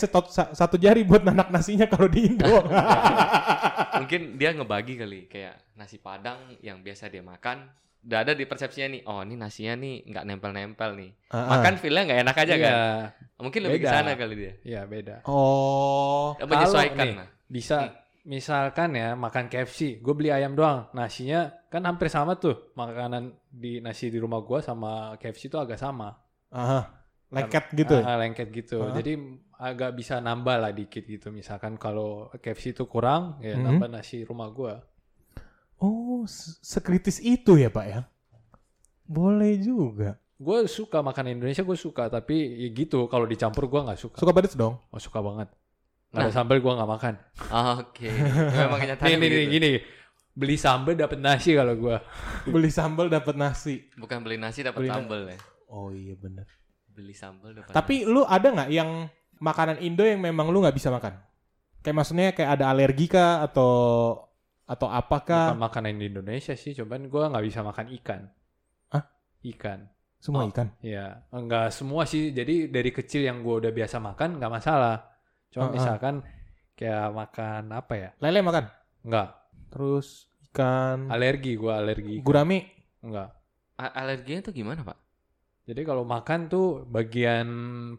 satu jari buat nanak nasinya kalau di Indo. Mungkin dia ngebagi kali kayak nasi Padang yang biasa dia makan. Udah ada di persepsinya nih, oh ini nasinya nih nggak nempel-nempel nih. Ah, ah. Makan feelnya nggak enak aja Iya, kan? Mungkin lebih ke sana kali dia. Iya, beda. Oh, Menyesuaikan nih, lah. Bisa misalkan ya makan KFC, gue beli ayam doang. Nasinya kan hampir sama tuh. Makanan di nasi di rumah gua sama KFC itu agak sama. Aha. lengket gitu. ya? Ah, lengket gitu. Ah. Jadi agak bisa nambah lah dikit gitu. Misalkan kalau KFC itu kurang, ya Mhm. nambah nasi rumah gua. Oh, se- sekritis itu ya Pak ya? Boleh juga. Gue suka makan Indonesia, gue suka. Tapi ya gitu, kalau dicampur gua nggak suka. Suka pedes dong? Oh suka banget. Ada Nah. sambal gua nggak makan. Oke. Memang Nih, kenyataannya nih, nih, begitu. gini. Beli sambal dapet nasi kalau gua. Beli sambal dapat nasi. Bukan beli nasi dapat sambal ya. Oh iya bener. beli sambal udah Tapi lu ada nggak yang makanan Indo yang memang lu nggak bisa makan? Kayak maksudnya kayak ada alergi kah atau atau Bukan apakah makanan di Indonesia sih, cuman gue nggak bisa makan ikan. Hah? Ikan. semua Oh. ikan? Ya, enggak semua sih. Jadi dari kecil yang gue udah biasa makan nggak masalah. Ah, ah. Cuma misalkan kayak makan apa ya? Lele makan? Enggak. Terus ikan Alergi gue alergi. gurame Enggak. A- alerginya tuh gimana pak? Jadi kalau makan tuh bagian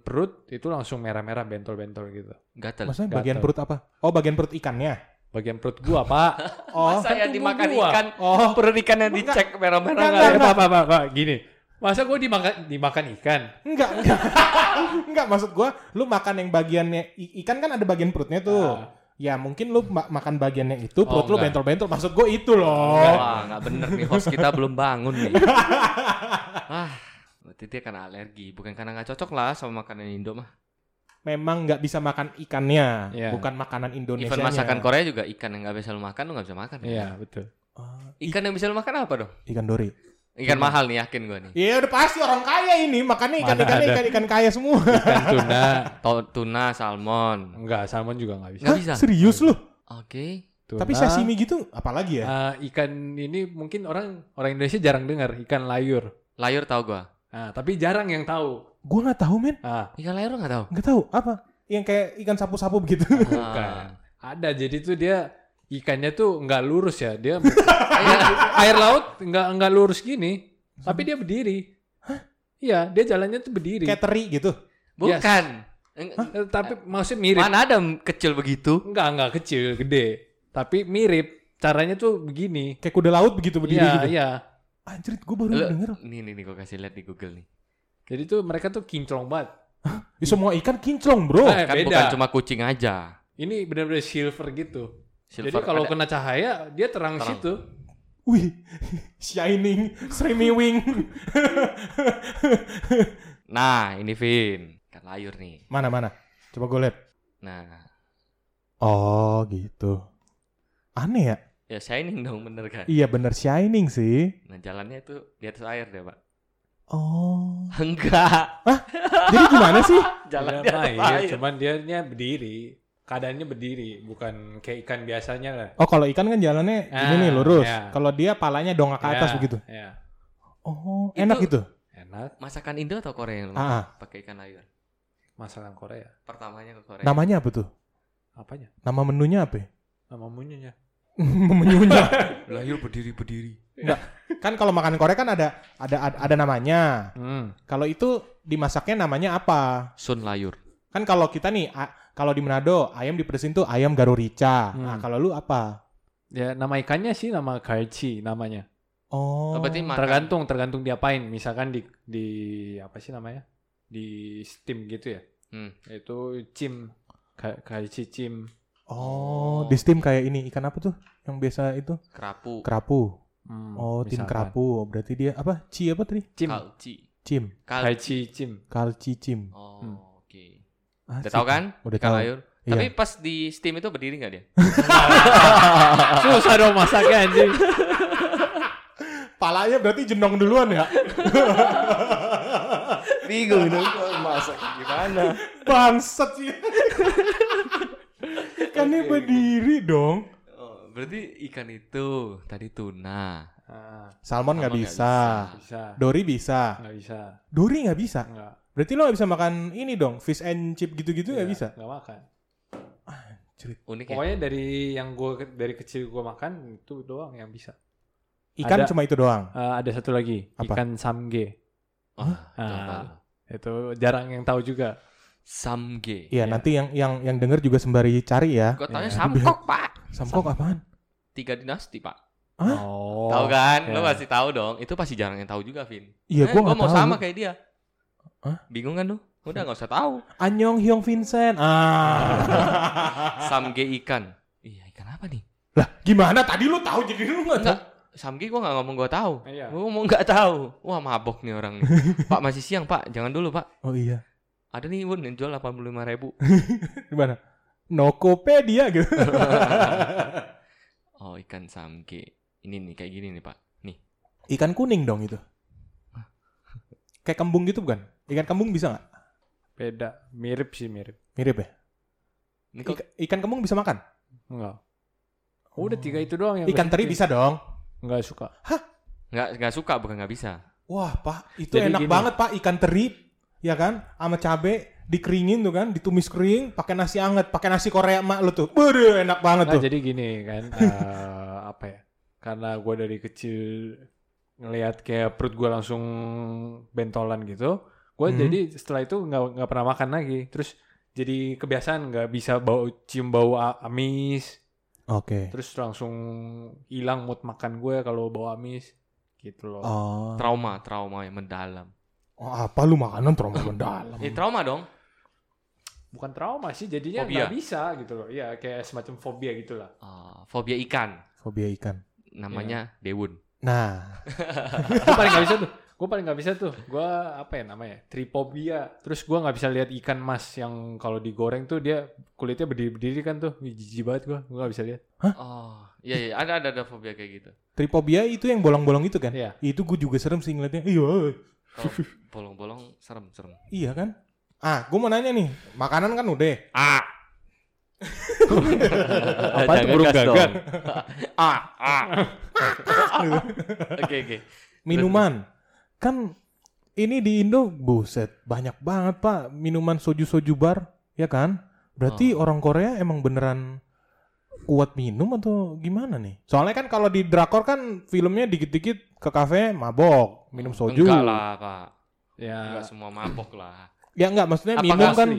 perut itu langsung merah-merah bentol-bentol gitu. Gatel. Maksudnya bagian gatel. perut apa? Oh, bagian perut ikannya. Bagian perut gua, Pak. Oh, Masa ya tubuh dimakan gua. ikan, oh, perut ikannya dicek merah-merah Enggak, nggak ada? enggak. Pak, Pak, Pak, Pak, gini. Masa gua dimakan dimakan ikan? enggak, enggak. enggak maksud gua lu makan yang bagiannya ikan kan ada bagian perutnya tuh. Ah. Ya mungkin lu ma- makan bagiannya itu, perut lu enggak. bentol-bentol. Maksud gua itu loh. Wah nggak bener nih host kita belum bangun nih. ah, berarti dia karena alergi, bukan karena nggak cocok lah sama makanan Indo mah. Memang nggak bisa makan ikannya, Iya. bukan makanan Indonesia. Even masakan Korea juga ikan yang nggak bisa lu makan lu nggak bisa makan. Iya, betul. Ikan yang bisa lu makan apa dong? ikan dori. Ikan mahal nih yakin gua nih. Ya udah pasti orang kaya ini, makannya ikan Mana ikan ada. ikan ikan kaya semua. Ikan tuna. To- tuna, salmon. Enggak, salmon juga nggak bisa. Nggak bisa. Serius lu? Oke. Tuna. Tapi sashimi gitu apalagi ya? Ah, ikan ini mungkin orang orang Indonesia jarang dengar ikan layur. Layur tahu gua. Ah, tapi jarang yang tahu. Gua nggak tahu men, Ah, Ikan layur nggak tahu. nggak tahu apa. Yang kayak ikan sapu-sapu begitu. Ah. ada. Jadi tuh dia ikannya tuh nggak lurus ya. Dia air, laut nggak nggak lurus gini, tapi dia berdiri. Iya, dia jalannya tuh berdiri. kayak teri gitu. Bukan. Eng- Eh, tapi maksudnya mirip. Mana ada kecil begitu? Enggak, enggak kecil, gede. Tapi mirip. Caranya tuh begini. Kayak kuda laut begitu berdiri Iya, gitu. iya. Anjir, gue baru Lu- denger. Nih nih nih gua kasih lihat di Google nih. Jadi tuh mereka tuh kinclong banget. Ya, semua ikan kinclong, bro. Eh, kan beda. bukan cuma kucing aja. Ini benar-benar silver gitu. Silver Jadi kalau kena cahaya, dia terang, Terang. situ. Wih, shining, wing. Nah, ini Vin. Ikan layur nih. mana mana? Coba gue lihat. Nah, Oh, gitu. Aneh ya? ya shining dong bener kan? Iya bener shining sih. Nah, jalannya itu di atas air deh, Pak. Oh. Enggak. Jadi gimana sih? Jalan Dia di atas main, air. cuman dia berdiri. Keadaannya berdiri, bukan kayak ikan biasanya lah. Oh, kalau ikan kan jalannya Ah, nih lurus. ya. Kalau dia palanya dongak ke atas Ya, begitu. Ya, Oh, Itu- enak gitu. enak. Masakan Indo atau Korea yang lu Ah, ah. pakai ikan layur? Masakan Korea. Pertamanya ke Korea. Namanya apa tuh? Apanya? Nama menunya apa? ya? Nama menunya. Menunya. layur berdiri berdiri. kan kalau makan Korea kan ada ada ada, ada namanya. Hmm. Kalau itu dimasaknya namanya apa? Sun layur. Kan kalau kita nih a- kalau di Manado ayam dipedesin tuh ayam garu rica. Nah, Hmm. kalau lu apa? Ya nama ikannya sih nama karci namanya. Oh. Oh, berarti makan. Tergantung tergantung diapain. Misalkan di di apa sih namanya? Di steam gitu ya. Hmm. Itu cim Ka- karci cim. Oh, di steam kayak ini ikan apa tuh? Yang biasa itu Kerapu. kerapu. Hmm, Oh, tim misalkan. kerapu. Berarti dia apa? Ci apa tadi? Cim. Kalci. Cim. Kalci. Cim. Kalci cim. Oh, Hmm. Ah, Udah tahu kan? Udah ikan tahu. layur. Iya. Tapi pas di steam itu berdiri nggak dia? Susah dong masaknya anjing. Palanya berarti jenong duluan ya? Bingung dong masak gimana? Bangsat sih. Ikannya berdiri dong. Oh, berarti ikan itu tadi tuna. Ah, Salmon nggak Salmon nggak bisa. bisa. Dori bisa. Nggak bisa. Dori nggak bisa. Nggak. Berarti lo nggak bisa makan ini dong, fish and chip gitu-gitu Iya, bisa. Nggak makan. Unik ya. Pokoknya dari yang gua dari kecil gua makan itu doang yang bisa. Ikan Ada- cuma itu doang. Eh, ada satu lagi Apa? ikan samge. Oh, itu Ah. apa? Itu jarang yang tahu juga. Samge. Iya, Iya. nanti yang yang yang denger juga sembari cari ya. Gua taunya Iya. samkok, Pak. Samkok apaan? Tiga dinasti, Pak. Hah? Oh. tahu kan? ya. Lo pasti tahu dong. Itu pasti jarang yang tahu juga, Vin. Iya, Eh, gua gua mau tahu. sama kayak dia. Hah? Bingung kan lu? Udah nggak usah tahu. Anyong Hyung Vincent. Ah. Samge ikan. Iya, ikan apa nih? lah, gimana tadi lu tahu jadi lu nggak tahu? Samge gua nggak ngomong gua tahu. Iya. Gua ngomong nggak tahu. Wah, mabok nih orang nih. pak masih siang, Pak. Jangan dulu, Pak. Oh iya. Ada nih Wun yang jual 85 ribu. Gimana? Nokopedia gitu. Oh, ikan samge. Ini nih kayak gini nih, Pak. Nih. Ikan kuning dong itu. Kayak kembung gitu bukan? Ikan kembung bisa nggak? Beda, mirip sih mirip. Mirip ya? Ini kok Ika- ikan kembung bisa makan? Enggak. Udah tiga itu doang yang Ikan teri bisa dong. Enggak suka. nggak nggak suka bukan nggak bisa. Wah, Pak, itu Jadi enak gini. banget, Pak. Ikan teri, ya kan? Sama cabe, dikeringin tuh kan, ditumis kering, pakai nasi anget, pakai nasi Korea emak lu tuh. Waduh, enak banget Nah, tuh. jadi gini kan, eh, apa ya? Karena gue dari kecil ngelihat kayak perut gue langsung bentolan gitu, gue Hmm. jadi setelah itu nggak nggak pernah makan lagi. Terus jadi kebiasaan nggak bisa bau cium bau amis. Oke. Terus langsung hilang mood makan gue kalau bau amis, gitu loh. Oh. Trauma, trauma yang mendalam. Oh, apa lu makanan trauma mendalam? Eh trauma dong. Bukan trauma sih, jadinya nggak bisa gitu loh. Iya, kayak semacam fobia gitulah. Ah, fobia ikan. Fobia ikan. Namanya Dewun. Nah, gue paling nggak bisa tuh gue paling nggak bisa tuh gue apa ya namanya tripobia terus gue nggak bisa lihat ikan mas yang kalau digoreng tuh dia kulitnya berdiri berdiri kan tuh jijik banget gue gue nggak bisa lihat Oh, iya iya ada ada ada fobia kayak gitu. tripobia itu yang bolong-bolong itu kan? Iya. Itu gue juga serem sih ngeliatnya. Iya, bolong-bolong serem serem. iya kan? Ah, gue mau nanya nih, makanan kan udah. Ah. Apa tuh burung gagak? ah ah. Oke oke. Minuman. Kan ini di Indo buset, banyak banget Pak minuman soju-soju bar, ya kan? Berarti orang Korea emang beneran kuat minum atau gimana nih? Soalnya kan kalau di drakor kan filmnya dikit-dikit ke kafe mabok, minum soju. Enggak lah kak. ya Enggak semua mabok lah. Ya enggak, maksudnya apa minum kan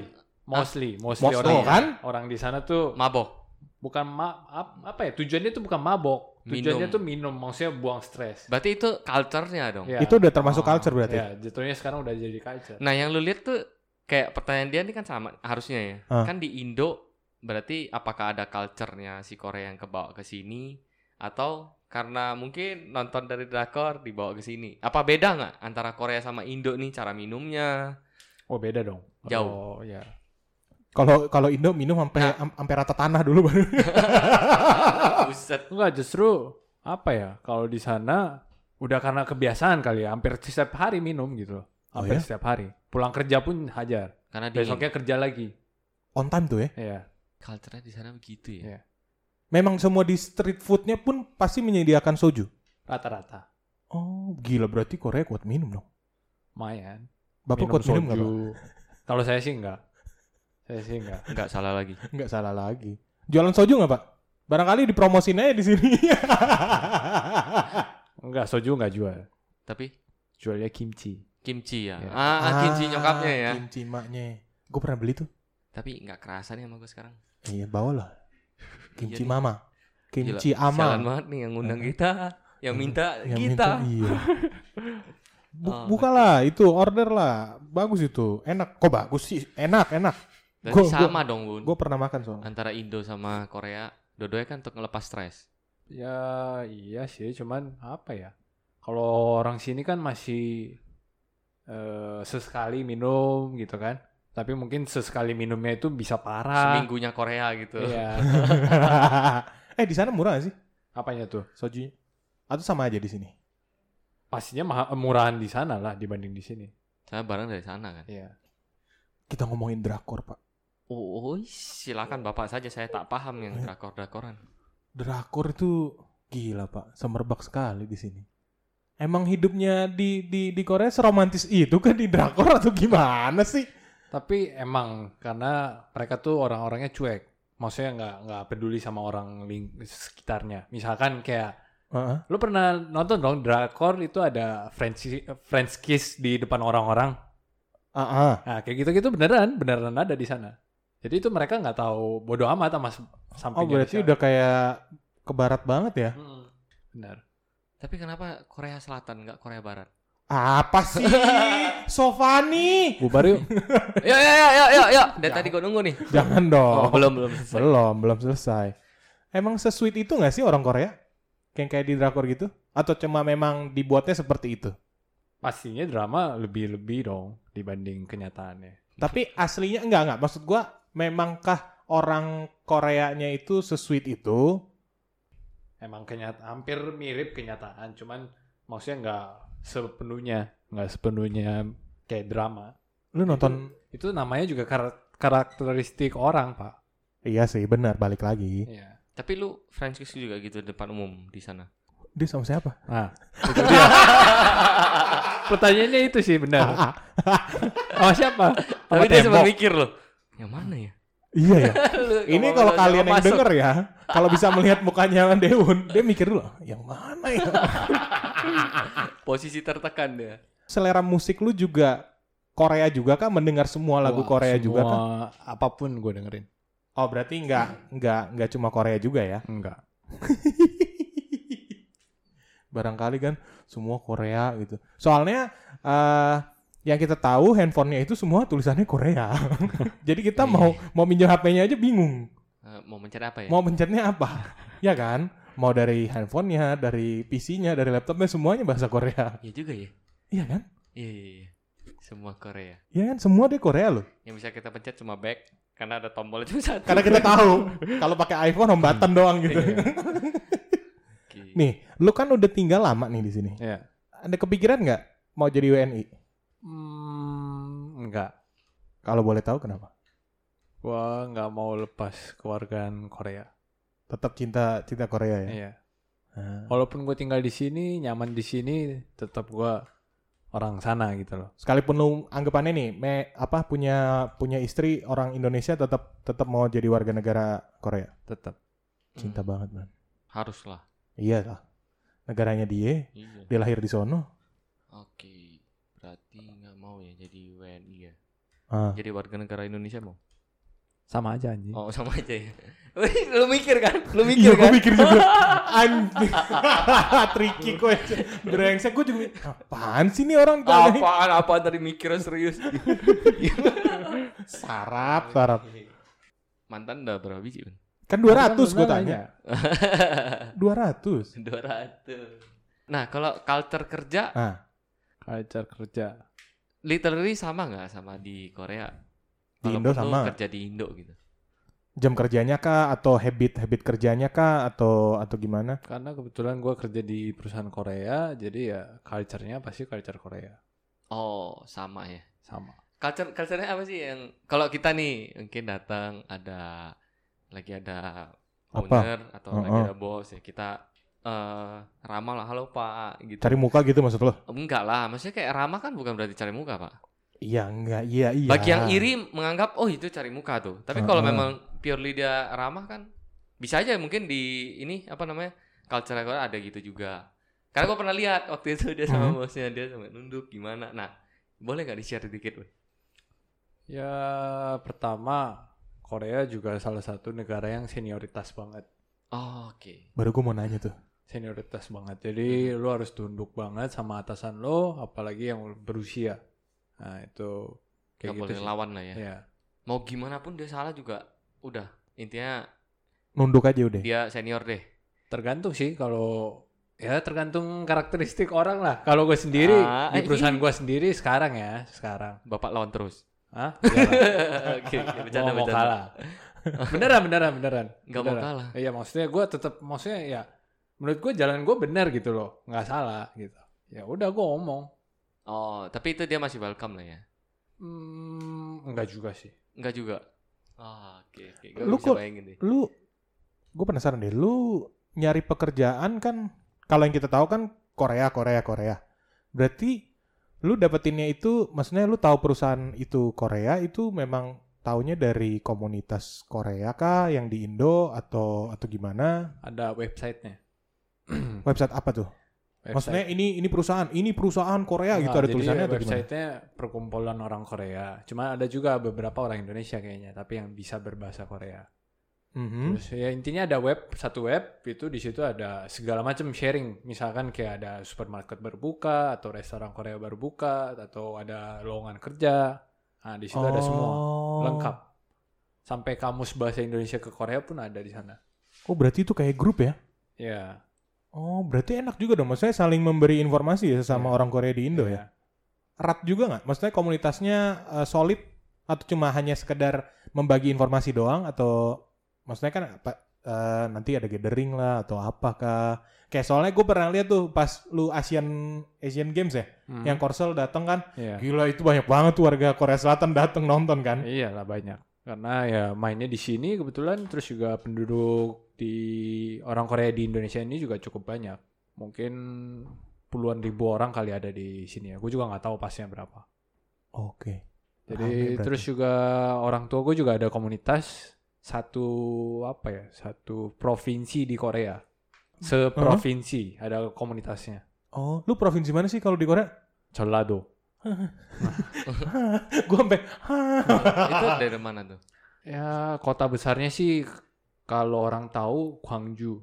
mostly mostly Mostly, orang kan? orang di sana tuh Mabok. bukan ma ap- apa ya tujuannya tuh bukan mabok tujuannya Minum. tuh minum maksudnya buang stres Berarti itu culture-nya dong. Ya. itu udah termasuk Oh, culture berarti. ya jatuhnya sekarang udah jadi culture Nah yang lu lihat tuh kayak pertanyaan dia ini kan sama harusnya ya. Ah. Kan di Indo berarti apakah ada culture-nya si Korea yang kebawa ke sini atau karena mungkin nonton dari drakor dibawa ke sini. Apa beda nggak antara Korea sama Indo nih cara minumnya? oh beda dong Jauh. oh ya Kalau kalau Indo minum sampai Nah. am- sampai rata tanah dulu baru. Buset. Enggak, justru apa ya? Kalau di sana udah karena kebiasaan kali ya, hampir setiap hari minum gitu loh. Oh Hampir ya? setiap hari. Pulang kerja pun hajar. Karena dingin. Besoknya kerja lagi. On time tuh ya. Iya. Culture-nya di sana begitu ya. Iya. Memang semua di street foodnya pun pasti menyediakan soju. Rata-rata. Oh, gila berarti Korea kuat minum dong. Lumayan. Bapak kuat minum nggak, Pak? Kalau saya sih enggak. Saya sih enggak. Enggak salah lagi. Nggak salah lagi. Jualan soju nggak, Pak? Barangkali dipromosin aja di sini. Enggak, soju enggak jual. Tapi Jualnya kimchi. kimchi ya. Ya. Ah, ah, kimchi nyokapnya ya. Kimchi maknya. Gue pernah beli tuh. Tapi nggak kerasa nih sama gue sekarang. Iya, bawalah. Kimchi Iya nih. mama. Kimchi Gila, ama. Sialan banget nih yang ngundang kita, yang minta Yang kita. minta, iya. Bu- Oh, bukalah itu order lah bagus itu enak kok bagus sih enak enak Berarti Gua- gua- sama dong, Bun. gue pernah makan soalnya Antara Indo sama Korea, dua-duanya kan untuk ngelepas stres. Ya iya sih, cuman apa ya? Kalau orang sini kan masih eh, sesekali minum gitu kan. Tapi mungkin sesekali minumnya itu bisa parah. Seminggunya Korea gitu. Iya. eh di sana murah gak sih Apanya tuh? sojunya atau sama aja di sini Pastinya maha- murahan di sana lah dibanding di sini. Saya barang dari sana kan. Iya. kita ngomongin drakor pak Oh, silakan Bapak saja saya tak paham yang Eh. drakor-drakoran. drakor itu gila pak semerbak sekali di sini emang hidupnya di di di Korea seromantis itu kan di drakor atau gimana sih Tapi emang karena mereka tuh orang-orangnya cuek. Maksudnya nggak nggak peduli sama orang ling- sekitarnya. Misalkan kayak Heeh. lu pernah nonton dong drakor itu ada French French kiss di depan orang-orang. Ah, ah. Nah, kayak gitu-gitu beneran, beneran ada di sana. Jadi itu mereka nggak tahu bodoh amat sama s- oh sampingnya. berarti udah kayak ke barat banget ya Mm-mm. Benar. Tapi kenapa Korea Selatan nggak Korea Barat? apa sih Sofani Bubar yuk. Ya ya ya ya ya ya. Dari tadi gue nunggu nih. jangan dong Oh, belum belum selesai. Belum, belum selesai. Emang sesuit itu nggak sih orang Korea? Kayak kayak di drakor gitu? Atau cuma memang dibuatnya seperti itu? Pastinya drama lebih-lebih dong dibanding kenyataannya. Tapi aslinya enggak enggak. Maksud gua, memangkah orang Koreanya itu sesuit itu? Emang kenyata hampir mirip kenyataan, cuman maksudnya nggak sepenuhnya, nggak sepenuhnya kayak drama. Lu nonton Itu namanya juga kar- karakteristik orang, Pak. Iya sih, benar balik lagi. Iya. Tapi lu French kiss juga gitu depan umum di sana. Dia sama siapa? Nah, itu dia. Pertanyaannya itu sih benar. Sama siapa? Tapi Sama dia sempat mikir loh. Yang mana ya? Iya ya. Ini kalau kalian yang masuk. denger ya, kalau bisa melihat mukanya Deun, dia mikir dulu, yang mana ya? posisi tertekan dia. Selera musik lu juga Korea juga kah? Mendengar semua lagu Wah, Korea juga kah? semua Apa pun gue dengerin. Oh berarti nggak nggak nggak cuma Korea juga ya? Enggak. Barangkali kan semua Korea gitu. Soalnya eh yang kita tahu handphonenya itu semua tulisannya Korea. Jadi kita mau mau minjem HP-nya aja bingung. Eh, mau mencari apa ya? Mau pencetnya apa? ya kan? Mau dari handphonenya, dari PC-nya, dari laptopnya semuanya bahasa Korea. Iya juga ya. Iya kan? Iya, iya, iya. Semua Korea. Iya kan? Semua deh Korea loh. Yang bisa kita pencet cuma back karena ada tombolnya cuma satu. Karena kita tahu kalau pakai iPhone home button doang gitu. Iya. Nih, lu kan udah tinggal lama nih di sini. Iya. Ada kepikiran nggak mau jadi WNI? Hmm, enggak. Kalau boleh tahu kenapa? Gua nggak mau lepas kewargaan Korea. Tetap cinta cinta Korea ya. Iya. Ah. Walaupun gue tinggal di sini, nyaman di sini, tetap gua orang sana gitu loh. Sekalipun lu anggapannya nih, me, apa punya punya istri orang Indonesia tetap tetap mau jadi warga negara Korea. Tetap. Cinta Hmm, banget man. Haruslah. Iya lah. Negaranya dia, Iya. dia lahir di sono. Oke. Berarti nggak mau ya jadi WNI ya. Ah. Jadi warga negara Indonesia mau? Sama aja anjing. Oh, sama aja ya. Lu mikir kan? Lu Iya, mikir gue kan? mikir juga. Anjing. Tricky gue. Brengsek gue juga. Apaan sih nih orang tanyain? Apaan apaan tadi mikirnya serius. Sarap, sarap. Mantan udah berapa biji? Kan 200 gue tanya. 200. 200. Nah, kalau culture kerja Ah, Culture kerja. literally sama nggak sama di Korea? Di Walaupun Indo sama. kerja di Indo gitu. jam kerjanya kah atau habit habit kerjanya kah atau atau gimana? Karena kebetulan gua kerja di perusahaan Korea, jadi ya culture-nya pasti culture Korea. Oh, sama ya. Sama. Culture culture-nya apa sih yang kalau kita nih mungkin datang ada lagi ada Apa? owner atau lagi Heeh. ada bos ya kita eh ramah lah halo Pak gitu. Cari muka gitu maksud lo? Enggak lah, maksudnya kayak ramah kan bukan berarti cari muka, Pak. Iya, enggak. Iya, iya. Bagi yang iri menganggap oh itu cari muka tuh. Tapi kalau Heeh. memang purely dia ramah kan bisa aja mungkin di ini apa namanya culture Korea ada gitu juga. Karena gue pernah lihat waktu itu dia sama Hmm. bosnya dia sampai nunduk gimana. Nah boleh nggak di share dikit, Boy? Ya pertama Korea juga salah satu negara yang senioritas banget. Oh, Oke. Baru gue mau nanya tuh. Senioritas banget. Jadi Hmm. lu harus tunduk banget sama atasan lo, apalagi yang berusia. Nah itu Gak kayak gitu boleh sih. lawan lah ya. Iya. Mau gimana pun dia salah juga udah intinya Nunduk aja udah. dia senior deh. Tergantung sih kalau ya tergantung karakteristik orang lah. Kalau gue sendiri Ah, di eh, perusahaan gue sendiri sekarang ya sekarang. Bapak lawan terus. Hah? Oke, bercanda nggak mau bercanda. kalah. beneran beneran beneran. Nggak mau kalah. Iya maksudnya gue tetap maksudnya ya menurut gue jalan gue benar gitu loh, nggak salah gitu. Ya udah gue ngomong. Oh, tapi itu dia masih welcome lah ya. Hmm, enggak juga sih. Enggak juga. Ah, oke oke. Gue Lu bisa kok- bayangin deh. Lu gue penasaran deh, lu nyari pekerjaan kan kalau yang kita tahu kan Korea, Korea, Korea. Berarti lu dapetinnya itu maksudnya lu tahu perusahaan itu Korea itu memang taunya dari komunitas Korea kah yang di Indo atau atau gimana? Ada websitenya. Website apa tuh? Maksudnya ini ini perusahaan, ini perusahaan Korea gitu ada jadi tulisannya atau gimana? websitenya perkumpulan orang Korea. Cuma ada juga beberapa orang Indonesia kayaknya, tapi yang bisa berbahasa Korea. Mhm. Terus ya intinya ada web satu web itu di situ ada segala macam sharing. Misalkan kayak ada supermarket berbuka atau restoran Korea baru buka atau ada lowongan kerja. Nah di situ ada semua Oh. lengkap. Sampai kamus bahasa Indonesia ke Korea pun ada di sana. Oh, berarti itu kayak grup ya? Ya. Oh, berarti enak juga dong. Maksudnya saling memberi informasi ya sesama Iya. orang Korea di Indo ya. Erat juga nggak? Maksudnya komunitasnya eh, solid atau cuma hanya sekedar membagi informasi doang atau maksudnya kan apa eh, nanti ada gathering lah atau apakah. Kayak soalnya gue pernah lihat tuh pas lu Asian Asian Games ya, Hmm. yang Korsel datang kan, Iya. gila itu banyak banget tuh warga Korea Selatan datang nonton kan. Iyalah banyak. Karena ya mainnya di sini kebetulan terus juga penduduk di orang Korea di Indonesia ini juga cukup banyak. Mungkin puluhan ribu orang kali ada di sini ya. Gue juga nggak tahu pasnya berapa. Oke. Jadi terus juga orang tua gue juga ada komunitas satu apa ya satu provinsi di Korea. Seprovinsi ada komunitasnya. Oh, lu provinsi mana sih kalau di Korea? Jeollado. gue sampai itu dari mana tuh? Ya kota besarnya sih kalau orang tahu Gwangju.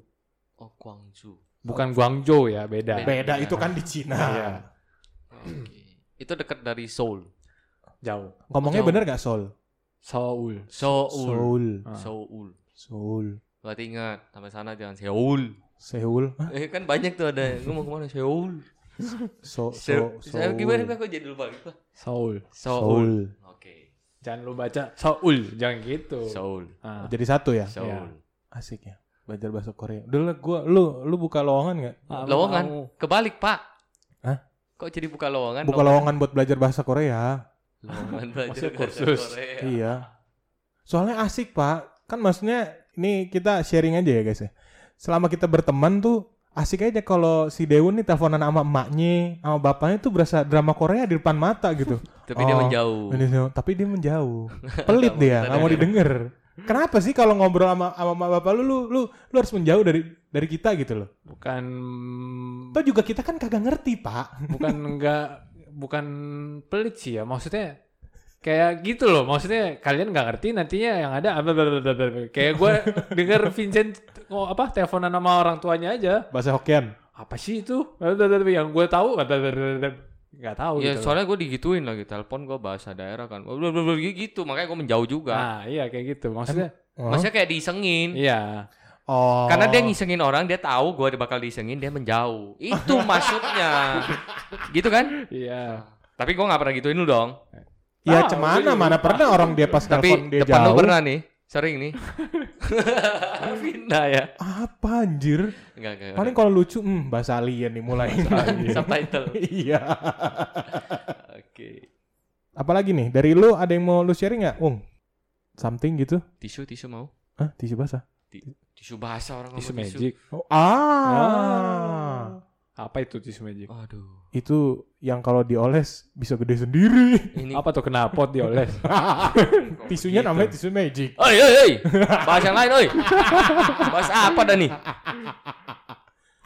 Oh, Guangzhou. Bukan Guangzhou ya, beda. beda itu kan di Cina. Iya. Oke. Itu dekat dari Seoul. Jauh. Ngomongnya Jauh. bener gak Seoul? Seoul. Seoul. Seoul. Ah. Seoul. Seoul. Berarti ingat sampai sana jangan Seoul. Seoul. Hah? Eh kan banyak tuh ada. Gue mau ke mana? Seoul. So, so, Seoul. Seoul. Gimana kok jadi lupa lupa? Seoul. Seoul. Seoul. Oke. Jangan lu baca Seoul, jangan gitu. Seoul. Ah. Jadi satu ya? Seoul. Asik ya. Belajar bahasa Korea. Udah lah gua lu lu buka lowongan nggak? Ah, Lowongan. mau. Kebalik, Pak. Hah? Kok jadi buka lowongan? Buka lowongan buat belajar bahasa Korea. Lowongan belajar bahasa kursus. Korea. Iya. Soalnya asik, Pak. Kan maksudnya ini kita sharing aja ya, guys ya. Selama kita berteman tuh asik aja kalau si Dewan nih teleponan sama emaknya, sama bapaknya tuh berasa drama Korea di depan mata gitu. Tapi dia Oh. menjauh. Ini sih, tapi dia menjauh. Pelit Nggak dia, nggak mau didengar. Kenapa sih kalau ngobrol sama sama bapak lu, lu lu lu harus menjauh dari dari kita gitu loh. Bukan Toh juga kita kan kagak ngerti, Pak. bukan enggak bukan pelit sih ya. Maksudnya kayak gitu loh. Maksudnya kalian nggak ngerti nantinya yang ada apa kayak gue denger Vincent oh, apa teleponan sama orang tuanya aja. Bahasa Hokkien. Apa sih itu? Yang gue tahu nggak tahu Ya gitu. soalnya gue digituin lagi telepon gue bahasa daerah kan Blablabla gitu makanya gue menjauh juga Nah, iya kayak gitu. Maksudnya Oh. Maksudnya kayak diisengin iya. Oh. Karena dia ngisengin orang dia tahu gue bakal diisengin dia menjauh Itu maksudnya Gitu kan Iya. Tapi gue gak pernah gituin lu dong Ya Ah, cemana mana pernah orang dia pas Tapi telepon dia depan lu jauh. pernah nih Sering nih Pindah ya Apa anjir? Enggak enggak Paling kalau lucu, hmm, bahasa alien nih mulai. Subtitle iya. Oke Apalagi nih, dari lu ada yang mau lu sharing nggak, Ung? Something gitu? Tisu tisu mau Hah, tisu basah? Tisu basah orang Tisu ngomong magic. Oh, ah. Apa itu tisu magic? Aduh Itu yang kalau dioles bisa gede sendiri. Ini Apa tuh knalpot dioles? Tisunya gitu? namanya tisu magic. Oi, oi, oi. Bahas yang lain, oi. Bahas apa dah nih?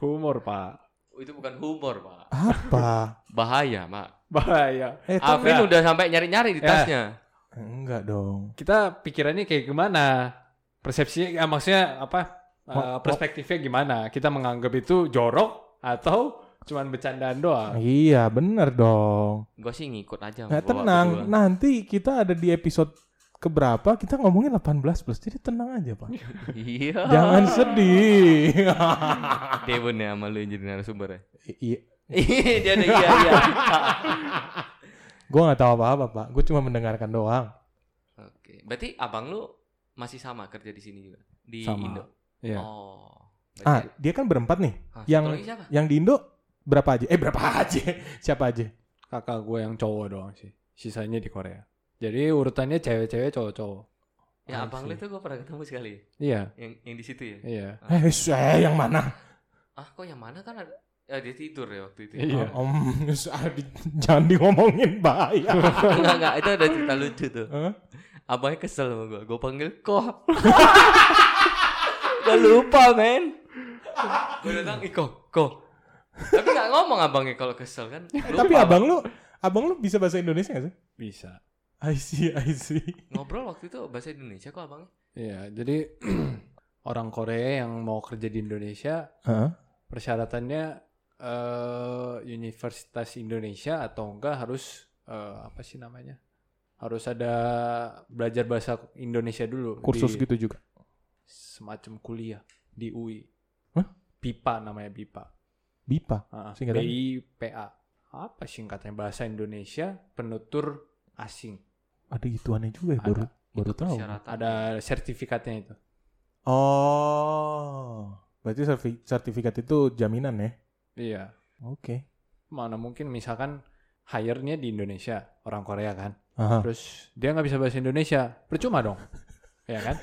Humor, Pak. Oh, itu bukan humor, Pak. Apa? Bahaya, Mak. Bahaya. Eh, enggak. udah sampai nyari-nyari di Ya. tasnya. enggak dong. Kita pikirannya kayak gimana? Persepsinya ya, maksudnya apa? Eh, oh. perspektifnya gimana? Kita menganggap itu jorok atau cuman bercandaan doang? Iya, bener dong. Gue sih ngikut aja. Nah, tenang. berdua. Nanti kita ada di episode keberapa kita ngomongin 18 plus. Jadi tenang aja, Pak. Iya. Jangan sedih. Devon ya sama lu yang jadi narasumber ya. Iya. Dia ada iya iya. Gue nggak tahu apa-apa, Pak. Gue cuma mendengarkan doang. Oke. Berarti abang lu masih sama kerja di sini juga di Sama. Indo. Iya. Oh. Ah, Berarti, dia kan berempat nih. ah, yang- siapa? Yang di Indo berapa aja? Eh, berapa aja? Siapa aja? Kakak gue yang cowok doang sih. Sisanya di Korea. Jadi urutannya cewek-cewek, cowok-cowok. Ya I abang lu itu gue pernah ketemu sekali. Iya, Yang yang di situ ya. iya. Eh, saya yang mana? Ah, kok yang mana kan ada Ya dia tidur ya waktu itu. Iya. Om, ah, di- jangan diomongin bahaya. enggak enggak itu ada cerita lucu tuh. Hah? Abangnya kesel sama gue. Gue panggil kok. Gak lupa men. Gue datang Iko, kok. Tapi gak ngomong abangnya kalau kesel kan. Eh, Lupa, tapi abang lu, abang lu bisa bahasa Indonesia gak sih? Bisa. I see, I see. Ngobrol waktu itu bahasa Indonesia kok abangnya. Iya, jadi orang Korea yang mau kerja di Indonesia Heeh. persyaratannya eh Universitas Indonesia atau enggak harus eh, apa sih namanya? Harus ada belajar bahasa Indonesia dulu Kursus di gitu juga. semacam kuliah di UI. BIPA namanya BIPA. BIPA. Ah, Singkatan? BIPA. Apa singkatnya bahasa Indonesia penutur asing. Ada gituannya juga ya, baru Ada. baru Itu tahu. Ada sertifikatnya itu. Oh, Berarti serti- sertifikat itu jaminan ya? Iya. Oke. Mana mungkin misalkan hire-nya di Indonesia, orang Korea kan. Aha. Terus dia nggak bisa bahasa Indonesia, percuma dong. ya kan?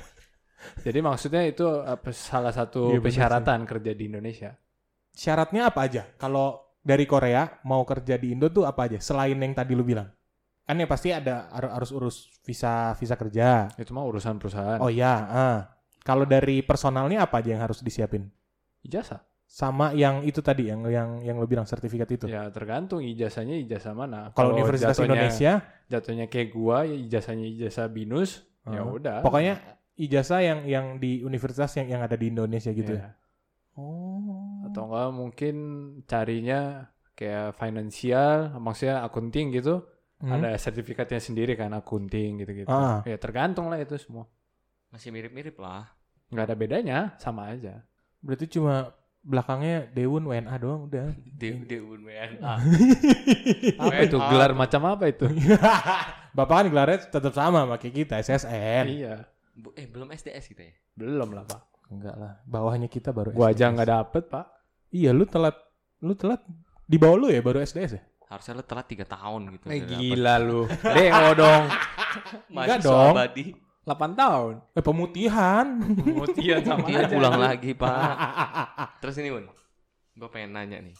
Jadi maksudnya itu apa, salah satu bener persyaratan kerja di Indonesia. Syaratnya apa aja? Kalau dari Korea mau kerja di Indo tuh apa aja? Selain yang tadi lu bilang. Kan ya pasti ada har- harus urus visa visa kerja. Itu mah urusan perusahaan. Oh iya, ah. Kalau dari personalnya apa aja yang harus disiapin? Ijazah. Sama yang itu tadi yang yang yang lu bilang sertifikat itu. Ya tergantung ijazahnya ijazah mana. Kalau Universitas jatuhnya- Indonesia, jatuhnya kayak gua, ya ijazahnya ijazah binus, ya Ah. udah. pokoknya ijazah yang yang di universitas yang yang ada di Indonesia gitu Ya. ya. Oh. Atau enggak mungkin carinya kayak finansial, maksudnya akunting gitu. Hmm. Ada sertifikatnya sendiri kan akunting gitu-gitu. Ah. Ya tergantung lah itu semua. Masih mirip-mirip lah. nggak ada bedanya, sama aja. Berarti cuma belakangnya Dewun WNA doang udah. De Deun WNA. Apa itu gelar macam apa itu? Bapak kan gelarnya tetap sama kayak kita SSN. iya, eh belum SDS kita ya? belum lah pak. Enggak lah, bawahnya kita baru Gua aja SDS. nggak dapet pak. Iya, lu telat lu telat di bawah lu ya baru SDS ya? Harusnya lo telat 3 tahun gitu. Eh, dapet. gila lu. Deo dong. Enggak dong. abadi. 8 tahun. Eh pemutihan. Pemutihan sama Dia aja. pulang lagi pak. Terus ini Bun. Gue pengen nanya nih.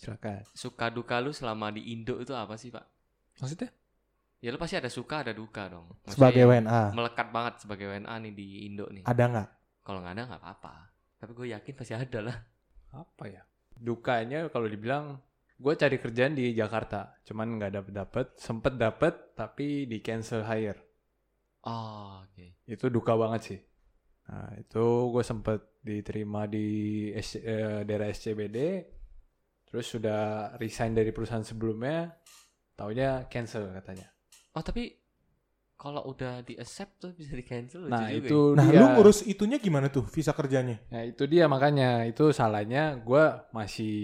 Silakan. Suka duka lu selama di Indo itu apa sih pak? Maksudnya? Ya lu pasti ada suka ada duka dong. Maksudnya Sebagai WNA. Melekat banget sebagai WNA nih di Indo nih. Ada nggak? Kalau nggak ada nggak apa-apa. Tapi gue yakin pasti ada lah. Apa ya? Dukanya kalau dibilang gue cari kerjaan di Jakarta, cuman nggak dapet dapet, sempet dapet tapi di cancel hire. Oh, oke. Itu duka banget sih. Nah, itu gue sempet diterima di S- eh, daerah SCBD, terus sudah resign dari perusahaan sebelumnya, taunya cancel katanya. Oh tapi kalau udah di accept tuh bisa di cancel Nah juga itu Nah, dia. lu ngurus itunya gimana tuh visa kerjanya? Nah itu dia makanya itu salahnya gue masih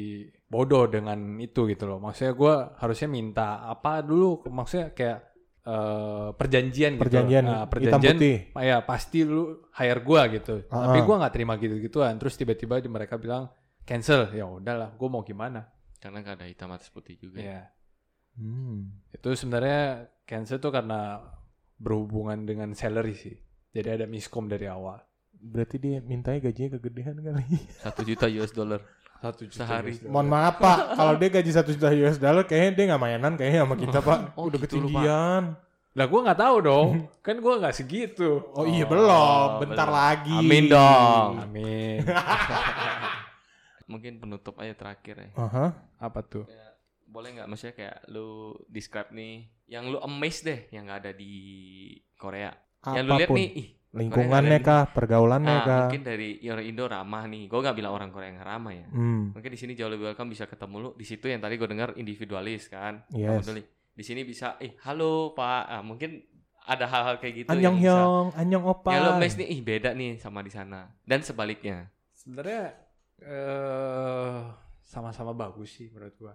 bodoh dengan itu gitu loh. Maksudnya gue harusnya minta apa dulu? Maksudnya kayak eh, perjanjian, Perjanjian gitu. Nah, hitam perjanjian. putih. ah, Ya pasti lu hire gue gitu. Ah, Tapi ah. gue nggak terima gitu gituan. Terus tiba-tiba mereka bilang cancel. Ya udahlah, gue mau gimana? ya. Karena nggak ada hitam atas putih juga. Ya Hmm. itu sebenarnya cancel tuh karena berhubungan dengan salary sih. Jadi ada miskom dari awal. Berarti dia mintanya gajinya kegedean kali. Satu juta US dollar. Satu juta Sehari. US dollar. Mohon maaf Pak, kalau dia gaji satu juta US dollar kayaknya dia nggak mainan kayaknya sama kita Pak. Oh, Udah gitu ketinggian. Lah gue nggak tahu dong, kan gue nggak segitu. Oh, iya Oh, belum, bentar belum. lagi. Amin dong. Amin. Mungkin penutup aja terakhir ya. Aha. Apa tuh? Boleh nggak maksudnya kayak lu describe nih yang lu amazed deh yang nggak ada di Korea. Yang lu lihat Apa pun. nih, ih, Lingkungannya Korea kah, pergaulannya ah, kah? mungkin dari orang Indo ramah nih. Gue nggak bilang orang Korea yang ramah ya. Hmm. Mungkin di sini jauh lebih welcome bisa ketemu lu. Di situ yang tadi gue dengar individualis kan. Yes. Di sini bisa, eh halo pak. Ah, mungkin ada hal-hal kayak gitu. Anyong yang bisa- hyong, anyong opa. Ya lo mes nih, ih beda nih sama di sana. Dan sebaliknya. Sebenarnya eh sama-sama bagus sih menurut gua.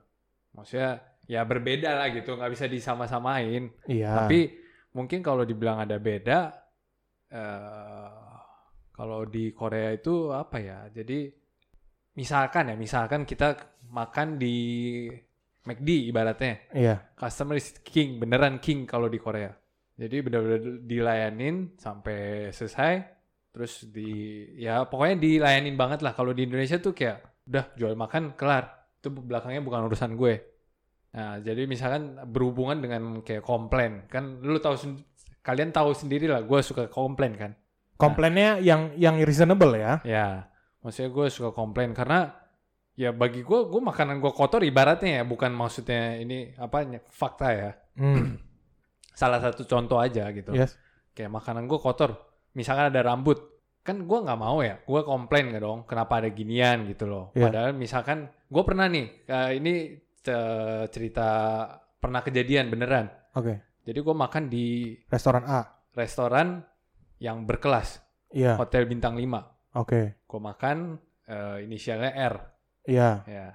Maksudnya ya berbeda lah gitu, nggak bisa disama-samain. Iya. Tapi mungkin kalau dibilang ada beda, eh kalau di Korea itu apa ya? Jadi misalkan ya, misalkan kita makan di McD ibaratnya. Iya. customer is king beneran king kalau di Korea jadi bener-bener dilayanin sampai selesai terus di ya pokoknya dilayanin banget lah kalau di Indonesia tuh kayak udah jual makan kelar itu belakangnya bukan urusan gue nah jadi misalkan berhubungan dengan kayak komplain kan lu tahu kalian tahu sendiri lah gue suka komplain kan Komplainnya yang yang reasonable ya. ya maksudnya gue suka komplain karena ya bagi gue gue makanan gue kotor ibaratnya ya bukan maksudnya ini apa fakta ya Hmm. salah satu contoh aja gitu. Yes. Kayak makanan gue kotor, misalkan ada rambut, kan gue nggak mau ya, gue komplain gak dong, kenapa ada ginian gitu loh. Iya. Padahal misalkan gue pernah nih, eh, ini ce- cerita pernah kejadian beneran. Oke. Jadi gue makan di Restoran A. restoran yang berkelas, Iya. hotel bintang 5. Oke. Gue makan eh, inisialnya R, Iya. ya.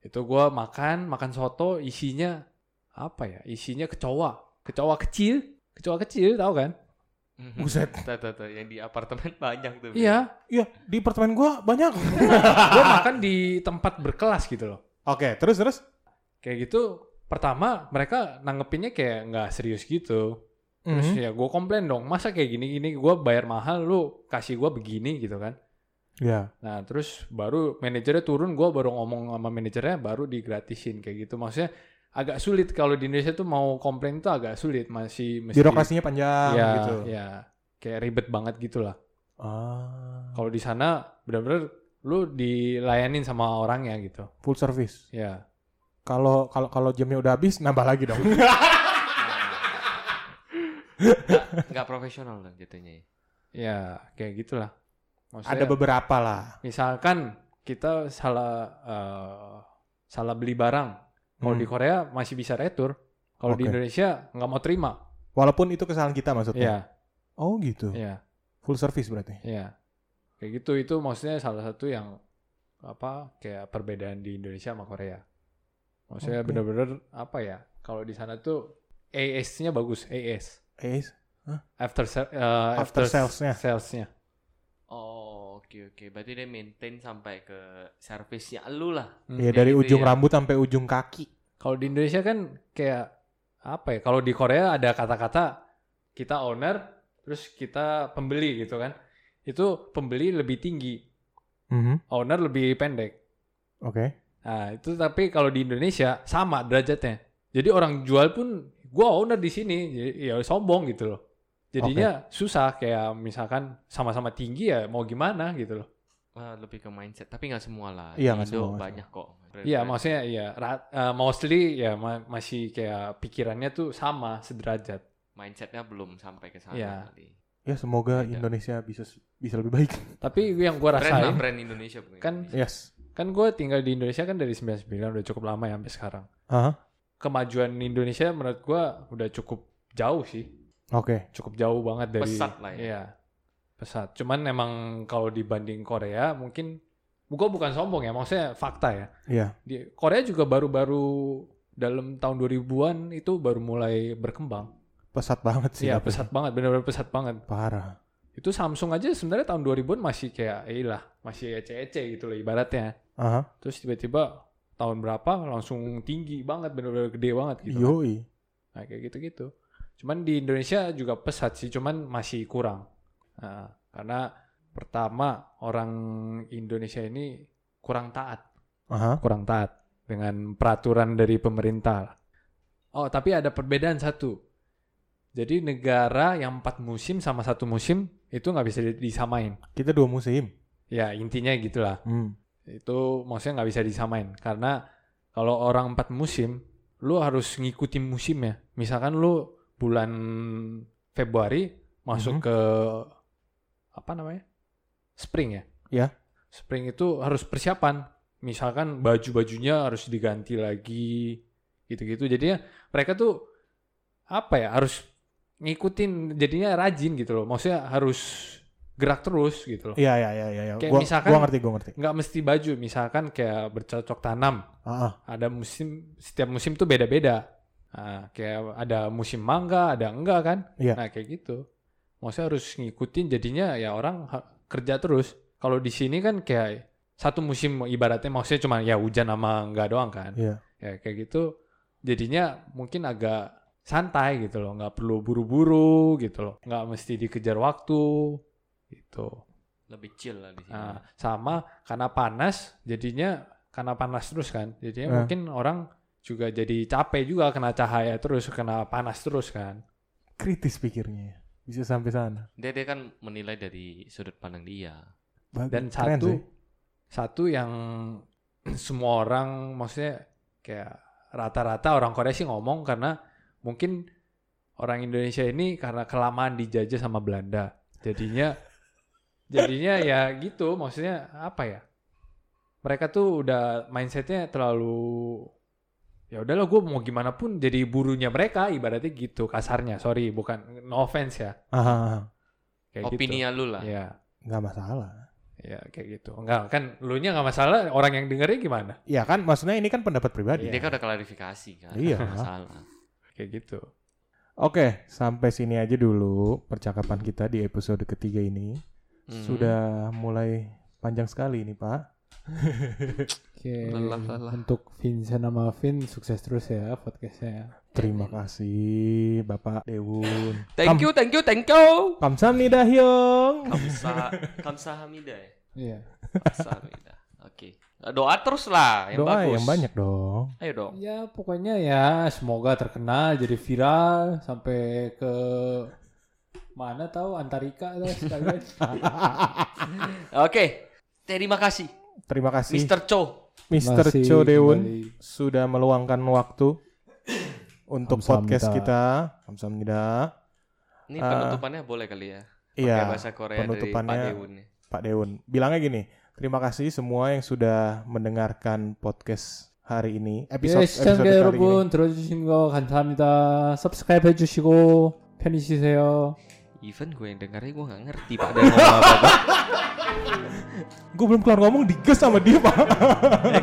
Itu gue makan, makan soto, isinya apa ya? Isinya kecoa, kecoa kecil, kecoa kecil, tahu kan? Buset. Tuh, tuh, tuh, yang di apartemen banyak tuh. Iya, Iya, di apartemen gua banyak. gue makan di tempat berkelas gitu loh. Oke, terus terus. Kayak gitu, pertama mereka nanggepinnya kayak nggak serius gitu. Terus Mhm. ya gue komplain dong, masa kayak gini-gini gue bayar mahal, lu kasih gue begini gitu kan. Ya. Nah terus baru manajernya turun, gue baru ngomong sama manajernya, baru digratisin kayak gitu. Maksudnya agak sulit kalau di Indonesia tuh mau komplain tuh agak sulit, masih mesti Birokrasinya panjang ya, gitu. ya kayak ribet banget gitu lah. Ah. Kalau di sana benar-benar lu dilayanin sama orangnya gitu. Full service. Ya, Kalau kalau kalau jamnya udah habis nambah lagi dong. Nggak profesional dong jatuhnya ya. ya kayak gitulah. Maksudnya, Ada beberapa lah. misalkan kita salah eh, salah beli barang, kalau Hmm. di Korea masih bisa retur, kalau di Oke. Indonesia nggak mau terima. Walaupun itu kesalahan kita maksudnya. Iya, Oh gitu. iya, Full service berarti. iya. Kayak gitu itu maksudnya salah satu yang apa kayak perbedaan di Indonesia sama Korea. Maksudnya Oke. bener-bener apa ya? Kalau di sana tuh AS-nya bagus, AS. Eh, After se- eh, After sales-nya. sales-nya. Oke oke. Berarti dia maintain sampai ke servisnya lu lah. Hmm. ya kayak dari gitu ujung ya. rambut sampai ujung kaki. Kalau di Indonesia kan kayak apa ya? Kalau di Korea ada kata-kata kita owner, terus kita pembeli gitu kan. Itu pembeli lebih tinggi, Mhm. owner lebih pendek. Oke. Nah itu tapi kalau di Indonesia sama derajatnya. Jadi orang jual pun gua owner di sini, jadi ya sombong gitu loh. Jadinya susah kayak misalkan sama-sama tinggi ya mau gimana gitu loh. Wah, lebih ke mindset, tapi nggak semua lah. Iya, Indo semua, banyak kok. Iya maksudnya ya ra- eh, mostly ya ma- masih kayak pikirannya tuh sama sederajat. mindsetnya belum sampai ke sana Iya. kali. Ya semoga Beda. Indonesia bisa bisa lebih baik. Tapi yang gua Brand lah, rasain brand Indonesia bukan kan Indonesia. Yes. kan gue tinggal di Indonesia kan dari 99 udah cukup lama ya sampai sekarang. Aha. Kemajuan Indonesia menurut gua udah cukup jauh sih, Oke. cukup jauh banget dari Pesat lah ya. Iya, pesat. Cuman emang kalau dibanding Korea mungkin gua bukan sombong ya, maksudnya fakta ya. Iya. Di Korea juga baru-baru dalam tahun 2000-an itu baru mulai berkembang. Pesat banget sih. Iya, pesat banget, benar-benar pesat banget. Parah. Itu Samsung aja sebenarnya tahun 2000-an masih kayak eh lah, masih ece-ece gitu loh ibaratnya. Aha. Terus tiba-tiba tahun berapa langsung tinggi banget, bener-bener gede banget gitu. Yoi. Nah kayak gitu-gitu. Cuman di Indonesia juga pesat sih, cuman masih kurang. Nah, karena pertama orang Indonesia ini kurang taat, Aha. kurang taat dengan peraturan dari pemerintah. Oh tapi ada perbedaan satu. Jadi negara yang empat musim sama satu musim itu nggak bisa di- disamain. Kita dua musim. Ya intinya gitulah. Hmm. itu maksudnya nggak bisa disamain karena kalau orang empat musim lu harus ngikutin musimnya misalkan lu bulan Februari masuk Mhm. ke apa namanya spring ya Ya. spring itu harus persiapan misalkan baju-bajunya harus diganti lagi gitu-gitu jadinya mereka tuh apa ya harus ngikutin jadinya rajin gitu loh maksudnya harus gerak terus gitu loh Iya iya iya iya. Kayak Gua, misalkan- gua ngerti gua ngerti. nggak mesti baju misalkan kayak bercocok tanam Ah, ada musim setiap musim tuh beda-beda nah, kayak ada musim mangga ada enggak kan Iya. nah kayak gitu maksudnya harus ngikutin jadinya ya orang kerja terus kalau di sini kan kayak satu musim ibaratnya maksudnya cuma ya hujan sama enggak doang kan Iya. ya kayak gitu jadinya mungkin agak santai gitu loh nggak perlu buru-buru gitu loh nggak mesti dikejar waktu gitu Lebih chill lah di sini. Nah, sama karena panas jadinya karena panas terus kan. Jadinya Eh. mungkin orang juga jadi capek juga kena cahaya terus, kena panas terus kan. Kritis pikirnya. ya. Bisa sampai sana. Dia dia kan menilai dari sudut pandang dia. Bag- Dan keren satu sih. satu yang semua orang maksudnya kayak rata-rata orang Korea sih ngomong karena mungkin orang Indonesia ini karena kelamaan dijajah sama Belanda. Jadinya jadinya ya gitu maksudnya apa ya? Mereka tuh udah mindsetnya terlalu ya udahlah gue mau gimana pun jadi burunya mereka ibaratnya gitu kasarnya sorry bukan no offense ya Aha, kayak Opini gitu lu lah. ya Nggak masalah. ya kayak gitu enggak kan lu nya nggak masalah orang yang dengerin gimana Iya kan maksudnya ini kan pendapat pribadi. Dia kan udah klarifikasi kan. Iya. Nggak Masalah. kayak gitu Oke, sampai sini aja dulu percakapan kita di episode ketiga ini. Hmm. Sudah mulai panjang sekali ini, Pak. Oke. Lelah, lelah. Untuk Vincent sama Vin sukses terus ya podcastnya. Terima kasih, Bapak Dewun. Thank you, thank you, thank you. Kamsahamnida, Hyung. Kamsa, kamsahamnida ya. Iya. Kamsahamnida. Oke. Doa terus lah yang Doa bagus. yang banyak dong. Ayo dong. Ya pokoknya ya semoga terkenal jadi viral sampai ke mana tahu Antarika lah sekalian. Oke. Terima kasih Terima kasih, Mr. Cho. Mr. Masih Cho Dewun kembali. sudah meluangkan waktu untuk Kamsahamnida. podcast kita. Kamsahamnida. Ini Ah. penutupannya boleh kali ya. Pakai Iya, bahasa Korea dari Pak penutupannya Deun. nih. Pak Dewun. Bilangnya gini, terima kasih semua yang sudah mendengarkan podcast hari ini. Episode 예, 시청자 episode kali ini. 여러분 들어주신 거 감사합니다. subscribe 해주시고 편히 쉬세요. Even gue yang dengarnya gue gak ngerti Pak ngomong apa-apa. Gue belum keluar ngomong diges sama dia, Pak.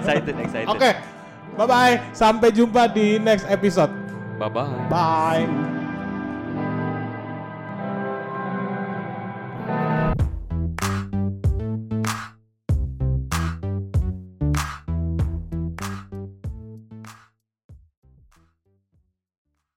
excited, excited. Oke. Bye bye. Sampai jumpa di next episode. Bye-bye. Bye.